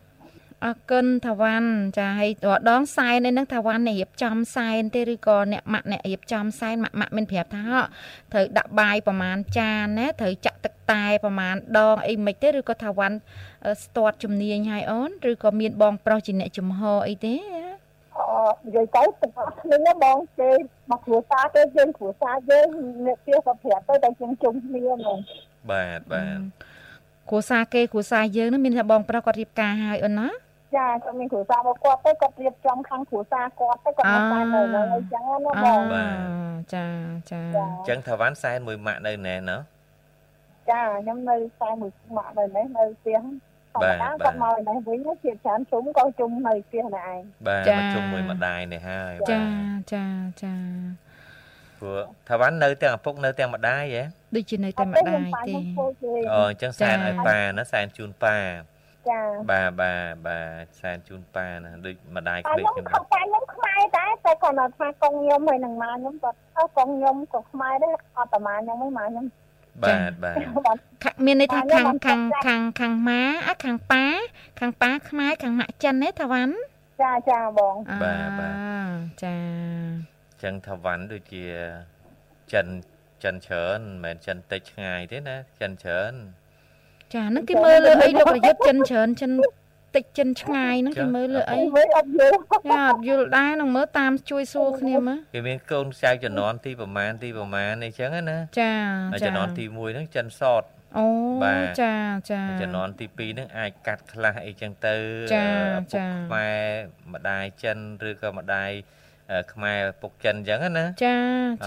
Speaker 2: អរគុណថាវ៉ាន់ចាហើយដងសែននេះនឹងថាវ៉ាន់នេះរៀបចំសែនទេឬក៏អ្នកម៉ាក់អ្នករៀបចំសែនម៉ាក់ម៉ាក់មានប្រាប់ថាត្រូវដាក់បាយប្រមាណចានណាត្រូវចាក់ទឹកតែប្រមាណដងអីមិនទេឬក៏ថាវ៉ាន់ស្ទាត់ជំនាញហើយអូនឬក៏មានបងប្រុសជាអ្នកចំហអីទេ
Speaker 8: និយាយទៅទាំងអស់គ្នាបងគេមកគ្រួសារគេយើងគ្រួសារយើងអ្នកទៀតក៏ប្រាប់ទៅតែយើងជុំគ្នាហ្មង
Speaker 1: បាទបាទ
Speaker 2: គ្រួសារគេគ្រួសារយើងនឹងមានតែបងប្រុសគាត់រៀបការហើយអូនណា
Speaker 8: ចាគាត់មានគ្រួសាររបស់គាត់ទៅគាត់រៀបចំខាងគ្រួសារគាត់ទៅគាត់មកតែនៅនឹងអញ្ចឹងណាបង
Speaker 2: បាទចាចា
Speaker 1: អញ្ចឹងថាវ៉ាន់សែនមួយម៉ាក់នៅណែណ៎
Speaker 8: ចាខ្ញុំនៅសែនមួយម៉ាក់នៅនេះនៅផ្ទះបាទគាត់មកនេះវិញជាច្រើនជុំក៏ជុំនៅផ្ទះនេះឯង
Speaker 1: បាទមកជុំមួយម្ដាយនេះហើយ
Speaker 2: ចាចាចា
Speaker 1: ព្រោះថាវ៉ាន់នៅទាំងឪពុកនៅទាំងម្ដាយហ៎
Speaker 2: ដូចជានៅតែម្ដាយទេ
Speaker 1: អូអញ្ចឹងសែនឲ្យប៉ាណាសែនជូនប៉ា
Speaker 8: ចា
Speaker 1: បាទបាទបាទសែនជូនប៉ាណាដូចម្ដាយ
Speaker 8: ក្លេកខ្ញុំប៉ាខ្ញុំខ្មែរដែរតែគាត់ថាកងខ្ញុំហើយនឹងម៉ាខ្ញុំគាត់អើកងខ្ញុំក៏ខ្មែរដែរអត់តែម៉ាខ្ញុំហ្នឹងម៉ាខ្ញុំ
Speaker 1: បាទបាទ
Speaker 2: មានន័យថាខាងខាងខាងខាងម៉ាអាខាងប៉ាខាងប៉ាខ្មែរខាងម៉ាក់ចិនទេថាវ៉ាន់
Speaker 8: ចាចាបង
Speaker 1: បាទបាទ
Speaker 2: ចា
Speaker 1: ចឹងថាវ៉ាន់ដូចជាចិនចិនច្រើនមិនមែនចិនតិចឆ្ងាយទេណាចិនច្រើន
Speaker 2: ចាហ្នឹងគេមើលលើអីលោករយុទ្ធចិនច្រើនចិនតិចចិនឆ្ងាយហ្នឹងគេមើលលើអី
Speaker 8: អត់យល់
Speaker 2: ចាអត់យល់ដែរនឹងមើលតាមជួយសួរគ្នាមើល
Speaker 1: គេមានកូនចៅជំនាន់ទីប្រមាណទីប្រមាណអីចឹងណា
Speaker 2: ចា
Speaker 1: ចាជំនាន់ទី1ហ្នឹងចិនសត
Speaker 2: អូចាចា
Speaker 1: ជំនាន់ទី2ហ្នឹងអាចកាត់ខ្លះអីចឹងទៅ
Speaker 2: ចាចា
Speaker 1: ខ្មែរម្ដាយចិនឬក៏ម្ដាយខ្មែរពុកចិនអញ្ចឹងណា
Speaker 2: ចា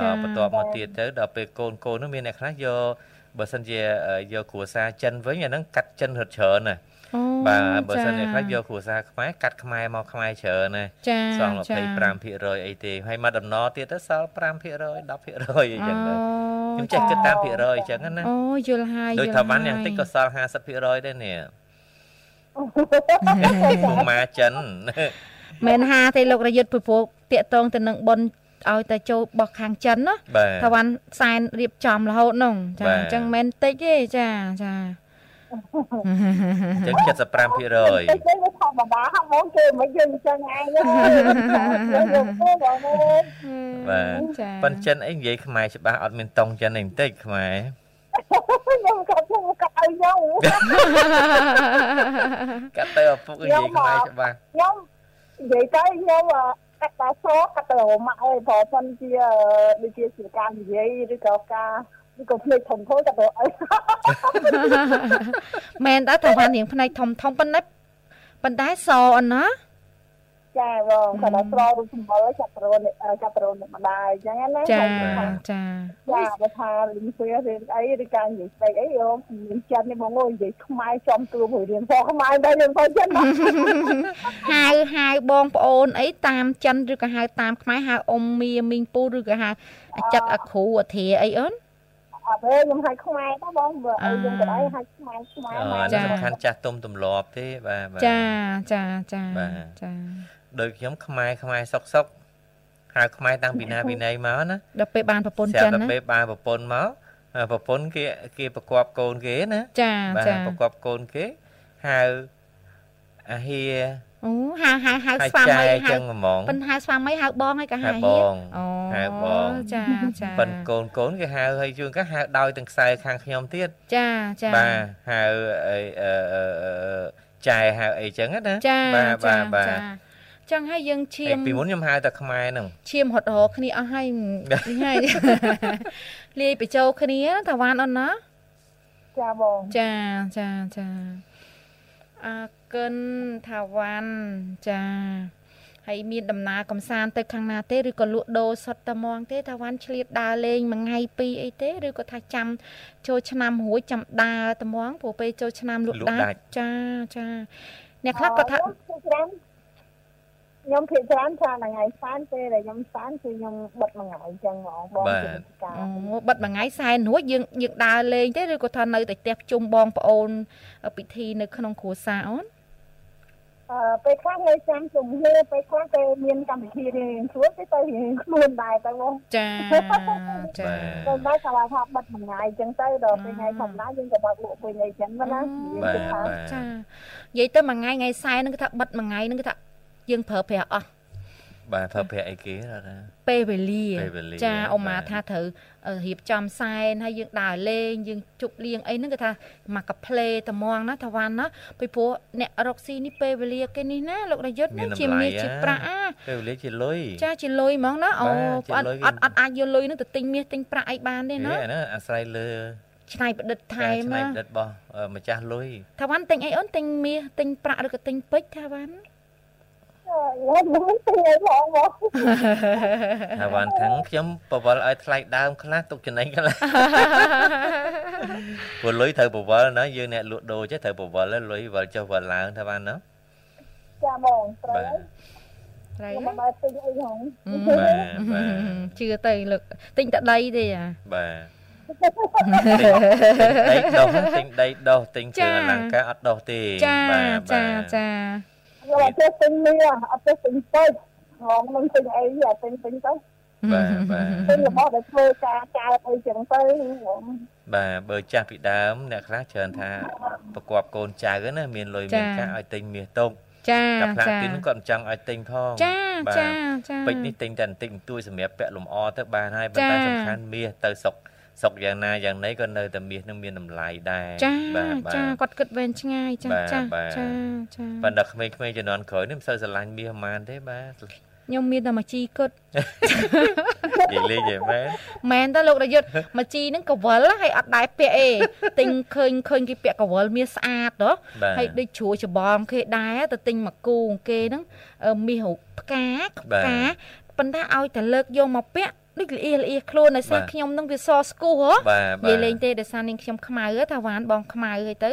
Speaker 2: ចា
Speaker 1: បន្ទាប់មកទៀតទៅដល់ពេលកូនកូននោះមានអ្នកខ្លះយក បើសិនជាយកគ្រួសារចិនវិញអាហ្នឹងកាត់ចិនរត់ច្រើនណាបាទបើសិនជាខ្លះយកគ្រួសារខ្មែរកាត់ខ្មែរមកខ្មែរច្រើនណាសល់25%អីទេហើយមកដំណទៀតទៅសល់5% 10%អីចឹងទៅខ្ញុំចេះគិតតាមភាគរយអញ្ចឹងណា
Speaker 2: អូយល់ហើយ
Speaker 1: ដូចថាវ៉ាន់យ៉ាងតិចក៏សល់50%ដែរនេះម៉ាចិន
Speaker 2: មែនហាទេលោករយុទ្ធពពកតាកតងទៅនឹងប៉ុន ឲ្យតែចូលបោះខាងចិនណាថាវ៉ាន់សែនរៀបចំរហូតនោះចាអញ្ចឹងមិនតិចទេចាចា
Speaker 1: ចឹង75%តិចទេធម្មតា
Speaker 8: ហមគេមិនយើងអញ្ចឹងឯង
Speaker 1: បាទប៉ិនចិនអីនិយាយខ្មែរច្បាស់អត់មានតង់ចិនអីបន្តិចខ្មែរ
Speaker 8: ខ្ញុំក៏ខ្ញុំក៏ឲ្យខ្ញុំ
Speaker 1: កាត់ទៅឪពុកនិយាយខ្មែរច្បាស់
Speaker 8: ខ្ញុំនិយាយទៅខ្ញុំ កាត់តាសកាត់ទៅម៉ាក់អើយព្រោះប៉ុនជាដូចជាជាការនិយាយឬក៏ការឬក៏ភ្នែកធំធំតែទៅអី
Speaker 2: មែនតើតាវ៉ាន់រៀងភ្នែកធំធំប៉ុណ្ណេះប៉ុន្តែសអនណា
Speaker 8: ចាបងគាត់ដល់ស្ររូបសម្បល់ចាប់ប្រូនចាប់ប្រូនម្ដាយអញ្ចឹងណា
Speaker 2: ចាចា
Speaker 8: ចាបើថារៀនស្វារៀនអីឬការនិយាយស្ដីអីយោមានចិននេះបងអើយនិយាយខ្មែរចំទួមួយរៀនផងខ្មែរដែររៀនផងចិន
Speaker 2: ហៅហៅបងប្អូនអីតាមចិនឬក៏ហៅតាមខ្មែរហៅអ៊ំមីមីងពូឬក៏ហៅចិត្តអាគ្រូអាធាអីអូន
Speaker 8: អត់ទេខ្ញុំហៅខ្មែរទៅបងបើអីខ្ញុំក៏ដែរហៅខ្មែរខ្មែរ
Speaker 1: មកចាសំខាន់ចាស់ទុំទម្លាប់ទេបាទ
Speaker 2: ចាចាចា
Speaker 1: ចា ដូចខ្ញុំខ្មែរខ្មែរសុកសុកហៅខ្មែរតាំងពីណាពីណីមកណា
Speaker 2: ដល់ពេលបានប្រពន្ធចិនណា
Speaker 1: ដល់ពេលបានប្រពន្ធមកប្រពន្ធគេគេប្រកបកូនគេណា
Speaker 2: ចាចា
Speaker 1: ប្រកបកូនគេហៅអាហៀ
Speaker 2: អូហៅហៅហៅស្វាមីហៅចឹងហ្មងប៉ិនហៅស្វាមីហៅបងហើយក៏ហៅ
Speaker 1: បងអូហៅបង
Speaker 2: ចាចា
Speaker 1: ប៉ិនកូនកូនគេហៅហើយជួនកាហៅដោយទាំងខ្សែខាងខ្ញុំទៀត
Speaker 2: ចាចា
Speaker 1: បាទហៅអីអឺចែហៅអីចឹងណា
Speaker 2: ចា
Speaker 1: បាទបាទបាទ
Speaker 2: ចាចឹងហើយយើងឈា
Speaker 1: ឯ
Speaker 2: ម
Speaker 1: ពីមុនខ្ញុំហៅតែខ្មែរហ្នឹង
Speaker 2: ឈាមហត់រគ្នាអស់ហើយនេះហើយលាយបញ្ចូលគ្នាតាវ៉ានអូនណា
Speaker 6: ចាបង
Speaker 2: ចាចាចាអរគុណថាវ៉ាន់ចាហើយមានដំណើរកំសាន្តទៅខាងណាទេឬក៏លក់ដូរសុទ្ធតែហ្មងទេថាវ៉ាន់ឆ្លៀតដើរលេងមួយថ្ងៃពីរអីទេឬក៏ថាចាំចូលឆ្នាំរួចចាំដើរតែហ្មងព្រោះពេលចូលឆ្នាំលក់ដាច់ចាចាអ្នកខ្លះគាត់ថា
Speaker 6: ខ្ញុំភាគច្រើនខ្ញុំភាគច្រើនថាថ្ងៃសានពេលដែលខ្ញុំសានគឺខ្ញុំបិទមួយថ្ងៃអញ្ចឹងហ្មងបងជាការ
Speaker 2: អូបិទមួយថ្ងៃសែនរួចយើងយើងដើរលេងទេឬក៏ថានៅតែផ្ទះជុំបងប្អូនពិធីនៅក្នុងគ្រួសារអូន
Speaker 6: អឺពេលខ្លះនៅចាំជំនឿពេលខ្លះគេមានកម្មវិធីរៀងស្រួលគេទៅរៀងខ្លួនដែរទៅបង
Speaker 2: ចាចា
Speaker 6: តែតែថាថាបិទមួយថ្ងៃអញ្ចឹងទៅដល់ពេលថ្ងៃធម្មតាយើងក៏បើកលក់ពេលអីចឹងណា
Speaker 1: បាទ
Speaker 2: ចា
Speaker 1: បាទ
Speaker 2: និយាយទៅមួយថ្ងៃថ្ងៃសែនហ្នឹងគឺថាបិទមួយថ្ងៃហ្នឹងគឺថា យើងប្រើប្រាស់អស់
Speaker 1: បាទប្រើប្រាស់អីគេណា
Speaker 2: ពេលវេលា
Speaker 1: ពេលវេលា
Speaker 2: ចាអ៊ុំម៉ា
Speaker 1: បាទ
Speaker 2: ថាត្រូវរៀបចំសែនហើយយើងដើរលេងយើងជប់លៀងអីហ្នឹងគឺថាមកកាផ្លេត្មងណាថាវ៉ាន់ណាពីព្រោះអ្នករកស៊ីនេះពេលវេលាគេនេះណាលោករយុទ្ធ
Speaker 1: មាន
Speaker 2: ណា
Speaker 1: តម្ជាលៃ
Speaker 2: មាសជា
Speaker 1: ហ៎
Speaker 2: ប្រាក់អា
Speaker 1: ពេលវេលាជាលុយ
Speaker 2: ចាជាលុយហ្មងណាអូ
Speaker 1: បាទ
Speaker 2: អត់
Speaker 1: ជាលុយ
Speaker 2: អត់អត់អាចយកលុយហ្នឹងទៅទិញមាសទិញប្រាក់អីបានទេ
Speaker 1: ហេ
Speaker 2: ណា
Speaker 1: អាហ្នឹងអាស្រ័យលើ
Speaker 2: ឆ្នៃប្រឌិតថែ
Speaker 1: ការ
Speaker 2: ម
Speaker 1: ច្នៃ
Speaker 2: ណា
Speaker 1: ប្រឌិតរបស់អឺម្ចាស់លុយ
Speaker 2: ថាវ៉ាន់ទិញអីអូនទិញមាសទិញប្រាក់ឬក៏ទិញពេជ្រថាវ៉ាន់
Speaker 6: ខ្ញុំមិនទៅអីផងបង
Speaker 1: ថាវ៉ាន់ថឹងខ្ញុំបវល់ឲ្យថ្លៃដើមខ្លះទុកចំណេញខ្លះព្រោះលុយត្រូវបវល់ណាយើងអ្នកលក់ដូរចេះត្រូវបវល់ហើយលុយវល់ចុះវល់ឡើងថាវ៉ាន់ណា
Speaker 6: ចាបងត្រូវ
Speaker 1: បាទ
Speaker 2: ត្រី
Speaker 6: ខ្ញុំ
Speaker 2: ណា
Speaker 6: មិនបានទិញអីផង
Speaker 1: បាទបាទ
Speaker 2: ជឿទៅលោកទិញតែដីទេអា
Speaker 1: បាទទិញដីដុះទិញដីដុះទិញគ្រឿងអលង្ការអត់ដុះទេ
Speaker 2: ចា
Speaker 1: បាទ
Speaker 2: ចា
Speaker 1: បាទ
Speaker 2: ចា
Speaker 6: ខ្ញុំអត់ចេះទិញមាសអត់ចេះទិញពេជ្រហងមិនទិញអីអត់ទិញទិញទៅ
Speaker 1: បាទបាទ
Speaker 6: ទិញរបស់ដែលធ្វើការការអីចឹងទៅហ្មង
Speaker 1: បាទបើចាស់ពីដើមអ្នកខ្លះច្រើនថាប្រកបកូនចៅណាមានលុយមានកាក់ឲ្យទិញមាសទុក
Speaker 2: ចា
Speaker 1: កាផ្លា
Speaker 2: ចា
Speaker 1: ទីនគាត់មិនចង់ឲ្យទិញផង
Speaker 2: ចា
Speaker 1: បាទ
Speaker 2: ចាចា
Speaker 1: ពេជ្រនេះទិញតែបន្តិចបន្តួចសម្រាប់ពាក់លម្អទៅបានហើយប៉ុន្តែ
Speaker 2: ចា
Speaker 1: សំខាន់មាសទៅសុក សុកយ៉ាងណាយ៉ាងណីក៏នៅតែមាសនឹងមានតម្លៃដែរ
Speaker 2: ចា
Speaker 1: បាទបាទ
Speaker 2: ចាគាត់គិតវែងឆ្ងាយចា
Speaker 1: បាទ
Speaker 2: ចា
Speaker 1: បាទ
Speaker 2: ចាចា
Speaker 1: ប៉ុន្តែក្មេងៗជំនាន់ក្រោយនេះមិនសូវស្រឡាញ់មាសប៉ុន្មានទេបាទ
Speaker 2: ខ្ញុំមានតែមួយជីគត់
Speaker 1: និយាយលេងទេមែន
Speaker 2: មែនតើលោករយុទ្ធមួយជីហ្នឹងកវលហើយអត់ដែរពាក់អីទិញឃើញឃើញគេពាក់កវលមាសស្អាតហ៎
Speaker 1: បាទ
Speaker 2: ហើយដូចជ្រួច្បងគេដែរទៅទិញមកគូគេហ្នឹងអឺមាសរូបផ្កាផ្កាប៉ុន្តែឲ្យតែលើកយកមកពាក់ ដូចល្អៀល្អៀខ្លួនដោយសារខ្ញុំហ្នឹងវាសស្គូហ៎
Speaker 1: បាទបា
Speaker 2: និយាយ
Speaker 1: ទ
Speaker 2: លេងទេដោយសារនាងខ្ញុំខ្មៅហ៎ថាវ៉ានបងខ្មៅហើយទៅ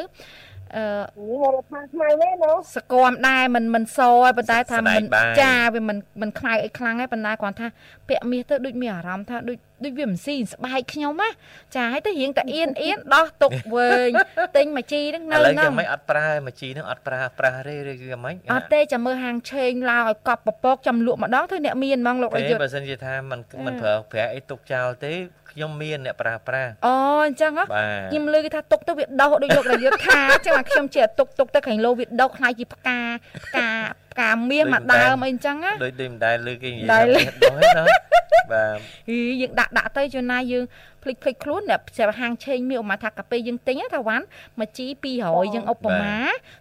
Speaker 2: អឺ
Speaker 6: មកថាខ្មៅនេះណូ
Speaker 2: សគមដែរមិនមិនសហើយប៉ុន្តែថា
Speaker 1: ស្ដែ
Speaker 2: មិន
Speaker 1: ងបាយ
Speaker 2: ចាវាមិនមិនខ្មៅអីខ្លាំងទេប៉ុន្តែគ្រាន់ថាពាក់មាសទៅដូចមានអារម្មណ៍ថាដូច ដូចវាមិនស៊ីស្បែកខ្ញុំណាចាហើយទៅរៀងតែអៀនអៀនដោះទុកវែងទិញមួយជីហ្នឹង
Speaker 1: ឥ
Speaker 2: នៅ
Speaker 1: ឡូវ
Speaker 2: ហ្នឹង
Speaker 1: យ៉ាងម៉េចអត់ប្រើមួយជីនឹងអត់ប្រើប្រាស់ទេឬគឺយ៉ាងម៉េច
Speaker 2: អត់ទេចាំមើលហាងឆេងឡើងឲ្យកប់ពពកចាំលក់ម្ដងទៅអ្នកមានហ្មងលោកអ
Speaker 1: ទេ
Speaker 2: យុទ្ធ
Speaker 1: បើសិនជាថាมัน
Speaker 2: ចា
Speaker 1: มันប្រើប្រាស់អីទុកចោលទេខ្ញុំមានអ្នកប្រើប្រាស់
Speaker 2: អូអញ្ចឹងហ៎
Speaker 1: បាទ
Speaker 2: ខ្ញុំលឺគេថាទុកទៅវាដោះដូចលោករយុទ្ធថាអញ្ចឹងអាខ្ញុំជាទុកទុកទៅខាងលោវាដោះខ្លាយជាផ្កាផ្កាផ្ កាមាសមួយដើមអីអញ្ចឹងណា
Speaker 1: ដូចដូចមិនដែលលឺគេនិយាយ
Speaker 2: ដែល
Speaker 1: ថាដោះទេណាបាទ
Speaker 2: ហីយើងដាក់ដាក់ទៅជួនណាយើងភ្លេចភ្លេចខ្លួនតែស្រាប់ហាងឆេងមានឧបមាថាកាពេលយើងទិញណាថាវ៉ាន់មួយជី200យើងឧបមា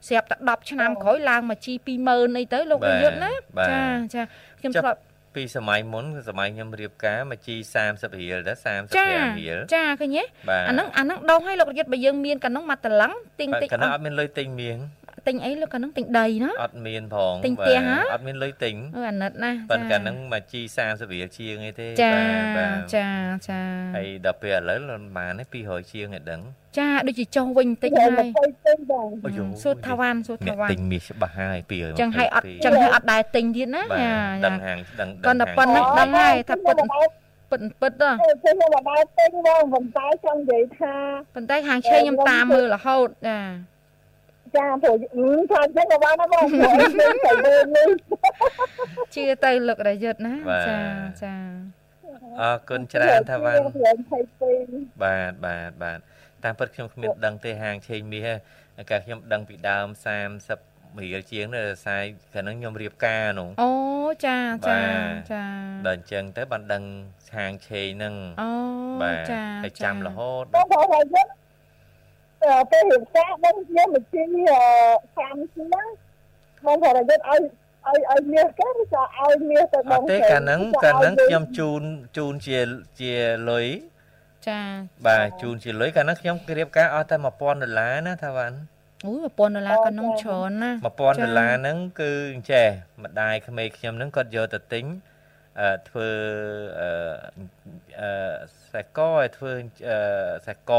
Speaker 2: ស្រាប់តែ10ឆ្នាំក្រោយឡើងមួយជី20000អីទៅលោករយុទ្ធណាចាចាខ្ញុំធ្លាប់
Speaker 1: ពីសម័យមុនសម័យខ្ញុំរៀបការមួយជី30រៀលដែរ
Speaker 2: ចា
Speaker 1: 35រៀល
Speaker 2: ចាឃើញទេ
Speaker 1: បាទ
Speaker 2: អាហ្នឹងអាហ្នឹងដោះឲ្យលោករយុទ្ធបើយើងមានកាលនោះមកតឡឹងទិញ
Speaker 1: បាទ
Speaker 2: តិច
Speaker 1: កណ្ដាអត់មានលុយទិញមាស
Speaker 2: ទិញអីលោកកាលនោះទិញដីណា
Speaker 1: អត់មានផង
Speaker 2: ទិញផ្ទះហ៎
Speaker 1: អត់មានលុយទិញ
Speaker 2: អឺអាណិតណា
Speaker 1: ប៉ុន្តែកាលហ្នឹងមួយជី30រៀលជាងអីទេ
Speaker 2: ចា
Speaker 1: បាទ
Speaker 2: ចាចា
Speaker 1: ហើយដល់ពេលឥឡូវលន់បានទេ200ជាងឯដឹង
Speaker 2: ចាដូចជាចុះវិញតិច
Speaker 6: តែ
Speaker 2: ហើយ
Speaker 6: មកទៅទិញបង
Speaker 1: អូយូ
Speaker 2: សួរថាវ៉ាន់សួរ
Speaker 1: អ្នក
Speaker 2: ថាវ៉ាន់
Speaker 1: ទិញមាសច្បាស់ហើយ200
Speaker 2: ចឹងហើយអត់ចឹងហើយអត់ដែរទិញទៀតណា
Speaker 1: បាទ
Speaker 2: ចា
Speaker 1: ដឹង
Speaker 2: ចា
Speaker 1: ហាងដឹង
Speaker 2: គាត់តែប៉ុណ្្នឹងដឹងហើយថាពិតពិតពិតហ៎
Speaker 6: ខ្ញុំមកដល់ទិញបងប៉ុន្តែចង់និយាយថា
Speaker 2: ប៉ុន្តែហាងឆេងខ្ញុំតាមមើលរហូតចា
Speaker 6: ចាព្រោះថាចឹងក៏បានដែរបងព្រោះខ្ញុំទៅលើនេះ
Speaker 2: ជឿទៅលោករយុទ្ធណាចាចា
Speaker 1: អរគុណច្រើនថាវ៉ាន់
Speaker 6: 22
Speaker 1: បាទបាទបាទតាមពិតខ្ញុំគ្មានដឹងទេហាងឆេងមាសទេកាលខ្ញុំដឹងពីដើម30រៀលជាងនៅខ្សែកាលហ្នឹងខ្ញុំរៀបការនោះ
Speaker 2: អូចាចា
Speaker 1: បាទ
Speaker 2: ចា
Speaker 1: ដល់អញ្ចឹងទៅបានដឹងហាងឆេងហ្នឹង
Speaker 2: អូ
Speaker 1: បាទ
Speaker 2: ចា
Speaker 1: ហើយចាំរហូត
Speaker 6: បងបងហើយយើង ពេលរៀបការបងខ្ញុំមកជិះខាងហ្នឹងបងប្រយុទ្ធឲ្យឲ្យឲ្យមាសគេឬក៏ឲ្យមាសទៅបង
Speaker 1: ទេកាលហ្នឹងកាលហ្នឹងខ្ញុំជូនជូនជាជាលុយ
Speaker 2: ចា
Speaker 1: បាទជូនជាលុយកាលហ្នឹងខ្ញុំរៀបការអស់តែ1000ដុល្លារណាថាវ៉ាន់
Speaker 2: អូយ1000ដុល្លារក៏នំច្រើនណា
Speaker 1: 1000ដុល្លារហ្នឹងគឺចេះម្ដាយក្មេងខ្ញុំហ្នឹងគាត់យកទៅទិញអឺធ្វើអឺអឺ ខ្សែកឲ្យធ្វើអឺខ្សែក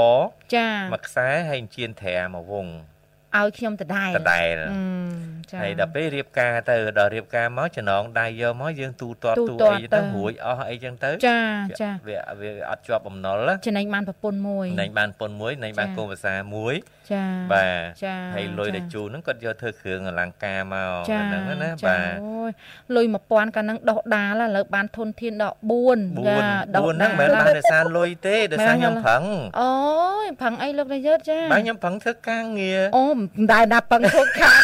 Speaker 2: ចា
Speaker 1: មួយខ្សែហើយជៀនត្រាមួយវង
Speaker 2: ឲ្យខ្ញុំដដែល
Speaker 1: ដដែល
Speaker 2: អឺចា
Speaker 1: ហើយដល់ពេលរៀបការទៅដល់រៀបការមកចំណងដៃយកមកយើងទូទាត់
Speaker 2: ទូ
Speaker 1: ទូ
Speaker 2: ទាត់
Speaker 1: អី
Speaker 2: ទៅ
Speaker 1: ទៅរួចអស់អីចឹងទៅ
Speaker 2: ចាចា
Speaker 1: វាវាអត់ជាប់បំណុលណា
Speaker 2: ចំណេញបានប្រពន្ធមួយ
Speaker 1: ណែងបានប៉ុនមួយណែងបាន
Speaker 2: ចា
Speaker 1: កូនភាសាមួយ
Speaker 2: ចា
Speaker 1: បាទ
Speaker 2: ចា
Speaker 1: ហើយលុយ
Speaker 2: ចា
Speaker 1: ដែលជូនហ្នឹងគាត់យកធ្វើគ្រឿងអលង្ការមក
Speaker 2: ចា
Speaker 1: ហ្នឹងណា
Speaker 2: ចា
Speaker 1: បាទ
Speaker 2: អូយលុយ1000កាលហ្នឹងដោះដាលឥឡូវបានធនធានដល់4
Speaker 1: 4
Speaker 2: ចាដោះ
Speaker 1: 4ហ្នឹងមិនមែនបានដោយសារលុយទេដោយសារខ្ញុំប្រឹង
Speaker 2: អូយប្រឹងអីលោកនាយកចា
Speaker 1: បាទខ្ញុំប្រឹងធ្វើការងារ
Speaker 2: អូមិនដែលណាប្រឹងធ្វើខាង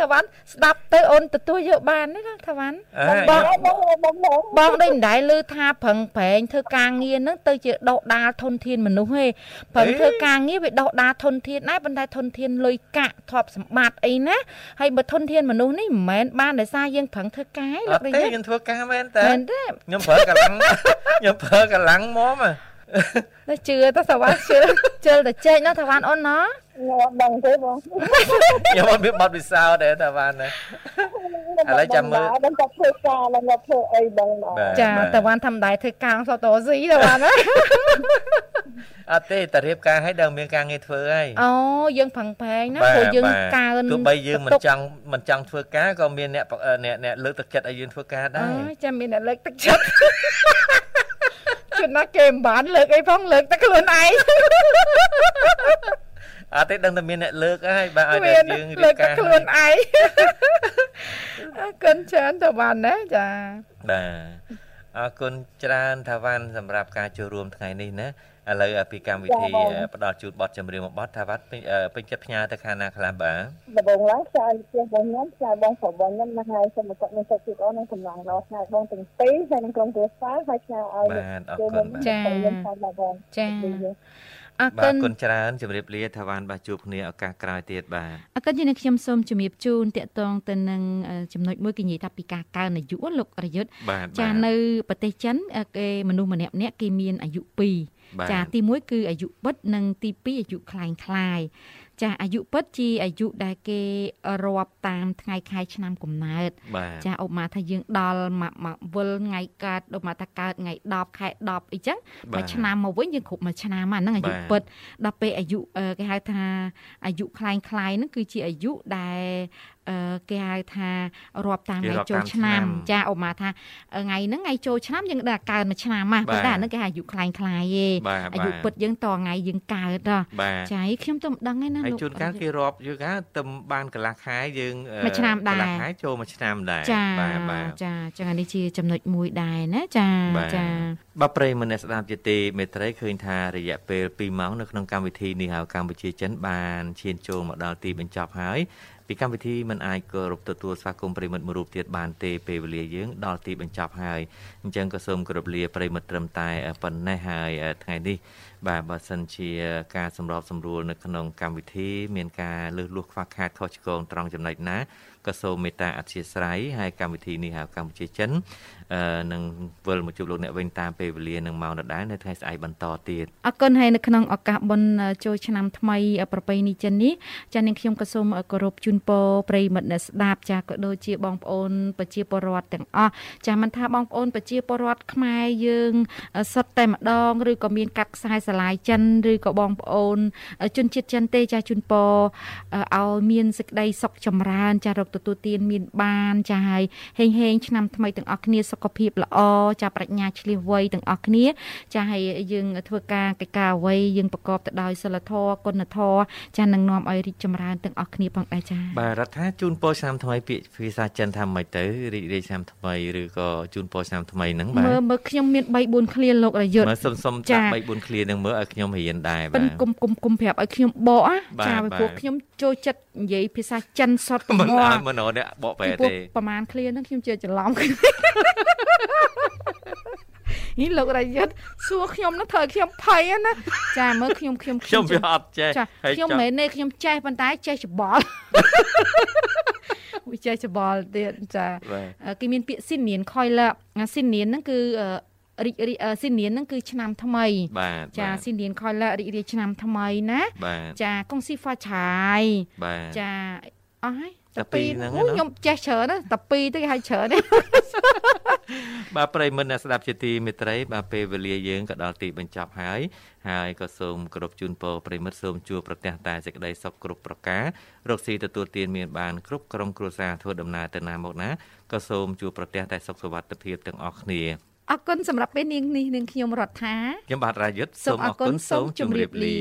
Speaker 2: តាវ៉ាន់ស្ដាប់ទៅអូនទទួលយកបានទេណាតាវ៉ាន់
Speaker 1: អើ
Speaker 2: បង
Speaker 6: បងបងបង
Speaker 2: បងដូចមិនដែលឮថាប្រឹងប្រែងធ្វើការងារហ្នឹងទៅជាដោះដាលធនធានមនុស្សទេប្រឹងធ្វើការងារវាដោះដាលធនធានដែរប៉ុន្តែធនធានលុយកាក់ទ្រព្យសម្បត្តិអីណាហើយបើធនធានមនុស្សនេះមិនមែនបានដោយសារយើងប្រឹងធ្វើការទេ
Speaker 1: អ
Speaker 2: លោក
Speaker 1: ត់
Speaker 2: នា
Speaker 1: ទេ
Speaker 2: យក
Speaker 1: ខ្ញុំធ្វើការមែនតើ
Speaker 2: មែនទេ
Speaker 1: ខ្ញុំប្រើកម្លាំងខ្ញុំប្រើកម្លាំងមកមក
Speaker 2: តែជឿទៅតាវ៉ាន់ជឿជឿតែចេកណាតាវ៉ាន់អូនណា
Speaker 6: ខ្ញុំអត់ដឹងទេបង
Speaker 1: ខ្ញុំអត់មានបទពិសោធន៍ទេតែបានណាឥឡូវចាំមើល
Speaker 6: ដឹងតែធ្វើការឡើងមកធ្វើអីដឹងដែរ
Speaker 1: បាទ
Speaker 2: ចាតាវ៉ាន់ធ្វើមិនដែរធ្វើការសតោស៊ីតាវ៉ាន់ណា
Speaker 1: អត់ទេតែរៀបការឲ្យដល់មានការងារធ្វើហើយ
Speaker 2: អូយើងប្រឹងប្រែងណា
Speaker 1: បាទ
Speaker 2: ព្រោះយើង
Speaker 1: បាទ
Speaker 2: កើន
Speaker 1: ទោះបីយើងមិន
Speaker 2: បន្ទុក
Speaker 1: ចង់មិនចង់ធ្វើការក៏មានអ្នកប្រអ្នកអ្នកលើកទឹកចិត្តឲ្យយើងធ្វើការដែរ
Speaker 2: អូយចាំមានអ្នកលើកទឹកចិត្តជួនណាគេមិនបានលើកអីផងលើកតែខ្លួនឯង
Speaker 1: អត់ទេដឹងតែមានអ្នកលើកហើយបាទឲ្យតែ
Speaker 2: មាន
Speaker 1: យើង
Speaker 2: លើ
Speaker 1: រៀ
Speaker 2: ក
Speaker 1: ប
Speaker 2: តែ
Speaker 1: ការ
Speaker 2: ខ្លួនឯងអរគុណច្រើនទៅបានណាចា
Speaker 1: បាទអរគុណច្រើនថាវ៉ាន់សម្រាប់ការចូលរួមថ្ងៃនេះណាឥឡូវពីកម្មវិធីផ្ដល់ជូនបទចម្រៀងមួយបទថាវ៉ាន់ពេញអឺពេញចិត្តផ្ញើទៅខាងណាខ្លះបាទ
Speaker 6: ដំបងឡើងខ្សែផ្ទះបងខ្ញុំខ្សែបងប្រុសបងខ្ញុំមកហើយសូមមកមានសុខភាពល្អនិងកម្លាំងល្អខ្សែបងទាំងពីរហើយនឹងក្រុមគ្រួសារហើយខ្សែឲ្យ
Speaker 1: បាទអរគុណបាទ
Speaker 2: ចា
Speaker 6: ខ្ញុំខ្សែបងបង
Speaker 2: ចា អរ
Speaker 1: បាទ
Speaker 2: គុ
Speaker 1: អ
Speaker 2: ណ
Speaker 1: រគុណច្រើនជម្រាបលាថាវ៉ាន់បាទជួបគ្នាឱកាសក្រោយទៀតបាទ
Speaker 2: អរគុណយើងខ្ញុំសូមជំរាបជូនតកតងទៅនឹងអឺចំណុចមួយគេនិយាយថាពីការកើនអាយុលោករយុទ្ធ
Speaker 1: បាទ
Speaker 2: ចា
Speaker 1: បាទ
Speaker 2: នៅប្រទេសចិនអឺគេមនុស្សម្នាក់ម្នាក់គេមានអាយុ2
Speaker 1: បាទ
Speaker 2: ចាទី1គឺអាយុពិតនិងទី2អាយុคล้ายคล้าย ចាអាយុពិតជាអាយុដែលគេរាប់តាមថ្ងៃខែឆ្នាំកំណើត
Speaker 1: បាទ
Speaker 2: ចាឧបមាថាយើងដល់មកមកវិលថ្ងៃកើតឧបមាថាកើតថ្ងៃ10ខែ10អីចឹង
Speaker 1: បាទ
Speaker 2: មួយឆ្នាំមកវិញយើងគ្រប់មួយឆ្នាំហ្នឹងអាយុ
Speaker 1: បាទ
Speaker 2: ពិតដល់ពេលអាយុអឺគេហៅថាអាយុคล้ายคล้ายហ្នឹងគឺជាអាយុដែលអឺ គេហៅថារាប់តាម
Speaker 1: គេ
Speaker 2: ថ្ងៃ
Speaker 1: រាប់
Speaker 2: ចូល
Speaker 1: តាម
Speaker 2: ឆ្នាំ
Speaker 1: ឆ្នាំ
Speaker 2: ចាឧបមាថាថ្ងៃហ្នឹងថ្ងៃចូលឆ្នាំយើងដឹងថាកើតមួយឆ្នាំម៉ាស់
Speaker 1: បាទ
Speaker 2: ប៉ុន្តែអាហ្នឹងគេហៅអាយុคล้ายคล้ายទេ
Speaker 1: បាទ
Speaker 2: អាយុ
Speaker 1: បាទ
Speaker 2: ពិតយើងតថ្ងៃយើងកើតហ៎
Speaker 1: បាទ
Speaker 2: ចាឯខ្ញុំទៅមិនដឹងទេណា
Speaker 1: ហើយ
Speaker 2: លោក
Speaker 1: ជួនកាលគេរាប់យូរកាលទៅបានកន្លះខែយើងអឺ
Speaker 2: មួយឆ្នាំដែរ
Speaker 1: កន្លះខែចូលមួយឆ្នាំដែរ
Speaker 2: ចា
Speaker 1: បាទបាទ
Speaker 2: ចាចឹងអានេះជាចំណុចមួយដែរណាចា
Speaker 1: បាទ
Speaker 2: ចា
Speaker 1: បាទប្រិយមិត្តអ្នកស្ដាប់ជាទីមេត្រីឃើញថារយៈពេល2ម៉ោងនៅក្នុងកម្មវិធីនេះហៅកម្ពុជាចិនបានឈានចូលមកដល់ទីបញ្ចប់ហើយ ពីកម្មវិធីមិនអាចគោរពទទួលស្វាគមន៍ប្រិយមិត្តមួយរូបទៀតបានទេពេលវេលាយើងដល់ទីបញ្ចប់ហើយអញ្ចឹងក៏សូមគោរពលាប្រិយមិត្តត្រឹមតែប៉ុណ្ណេះហើយថ្ងៃនេះបាទបើសិនជាការសម្របសម្រួលនៅក្នុងកម្មវិធី មានការលើសលួសខ្វះខាតខុសឆ្គងត្រង់ចំណុចណាក៏សូមមេត្តាអធិស្ឋានហើយកម្មវិធីនេះហៅកម្ពុជាចិនអឺនឹងវិលមកជួបលោកអ្នកវិញតាមពេលវេលានឹងម៉ោងដដែលនៅថ្ងៃស្អែកបន្តទៀត
Speaker 2: អរគុណហើយនៅក្នុងឱកាសបុណ្យចូលឆ្នាំថ្មីប្រពៃណីចិននេះចានាងខ្ញុំក៏សូមគោរពជូនពរប្រិយមិត្តអ្នកស្ដាប់ចាក៏ដូចជាបងប្អូនប្រជាពលរដ្ឋទាំងអស់ចាមិនថាបងប្អូនប្រជាពលរដ្ឋខ្មែរយើងសុទ្ធតែម្ដងឬក៏មានកាត់ខ្សែស្រឡាយចិនឬក៏បងប្អូនជនជាតិចិនទេចាជូនពរឲ្យមានសេចក្តីសុខចម្រើន ចារកទទួលទានមានបានចាហើយហេងហេងឆ្នាំថ្មីទាំងអស់គ្នាសុខភាពល្អចាប្រាជ្ញាឆ្លៀសវៃទាំងអស់គ្នា ចាហើយយើងធ្វើការកិច្ចការអ្វីយើងប្រកបទៅដោយសិលធម៌គុណធម៌ចានឹងនាំឲ្យរីកចម្រើនទាំងអស់គ្នាផងដែរចា
Speaker 1: បាទរដ្ឋាជូនពរឆ្នាំថ្មីពាក្យភាសាចិនថាម៉េចទៅរីករាយឆ្នាំថ្មីឬក៏ជូនពរឆ្នាំថ្មីហ្នឹងបាទ
Speaker 2: មើលមើលខ្ញុំមាន3 4ឃ្លាលោករយុទ្ធ
Speaker 1: មើលសុំសុំ
Speaker 2: ចា
Speaker 1: ដាក់3 4ឃ្លាហ្នឹងមើលឲ្យខ្ញុំរៀនដែរ
Speaker 2: ប៉ិ
Speaker 1: បាទ
Speaker 2: នគុំគុំគុំប្រាប់ឲ្យខ្ញុំបកណា
Speaker 1: បាទ
Speaker 2: ចា
Speaker 1: បាទ
Speaker 2: ពីព្រោះខ្ញុំចូលចិត្តនិយាយភាសាចិនសុទ្ធ
Speaker 1: មិន
Speaker 2: ហ្ម
Speaker 1: អ
Speaker 2: ង
Speaker 1: ត់មិនអត់អ្នកបកប្រែ
Speaker 2: ពីព្រោះ
Speaker 1: ទេ
Speaker 2: ប្រហែលឃ្លាហ្នឹងខ្ញុំជឿច្រឡំនេះលោករយុទ្ធសួរខ្ញុំនោះធ្វើឲ្យខ្ញុំភ័យណាចាមើលខ្ញុំខ្ញុំ
Speaker 1: ខ្ញុំវាអត់ចេះ
Speaker 2: ចាខ្ញុំមិនមែនទេខ្ញុំចេះប៉ុន្តែចេះច្បល់វាចេះច្បល់ទៀតចាគេមានពាក្យស៊ីននៀនខយឡាស៊ីននៀនហ្នឹងគឺ រីករាយស៊ីនៀនហ្នឹងគឺឆ្នាំថ្មី
Speaker 1: បាទ
Speaker 2: ចាស៊ីនៀនខយឡារីករាយឆ្នាំថ្មីណាចាកុងស៊ីហ្វាឆាយ
Speaker 1: បាទ
Speaker 2: ចាអស់ហើយតាពីហ្នឹងខ្ញុំចេះច្រើនណាតាពីទៅគេហៅច្រើនទេ
Speaker 1: បាទប្រិមិត្តអ្នកស្ដាប់ជាទីមេត្រីបាទពេលវេលាយើងក៏ដល់ទីបញ្ចប់ហើយហើយក៏សូមគោរពជូនពរប្រិមិត្តសូមជួបប្រទះតែសេចក្តីសុខគ្រប់ប្រការរកស៊ីទទួលទានមានបានគ្រប់ក្រុមគ្រួសារធ្វើដំណើរទៅណាមកណាក៏សូមជួបប្រទះតែសុខសុវត្ថិភាពទាំងអស់គ្នា
Speaker 2: អរគុណសម្រាប់ពេលនាងនេះនាងខ្ញុំរដ្ឋា
Speaker 1: ខ្ញុំបាទរាយុទ្ធសូមអរគុណសូមជម្រាបលា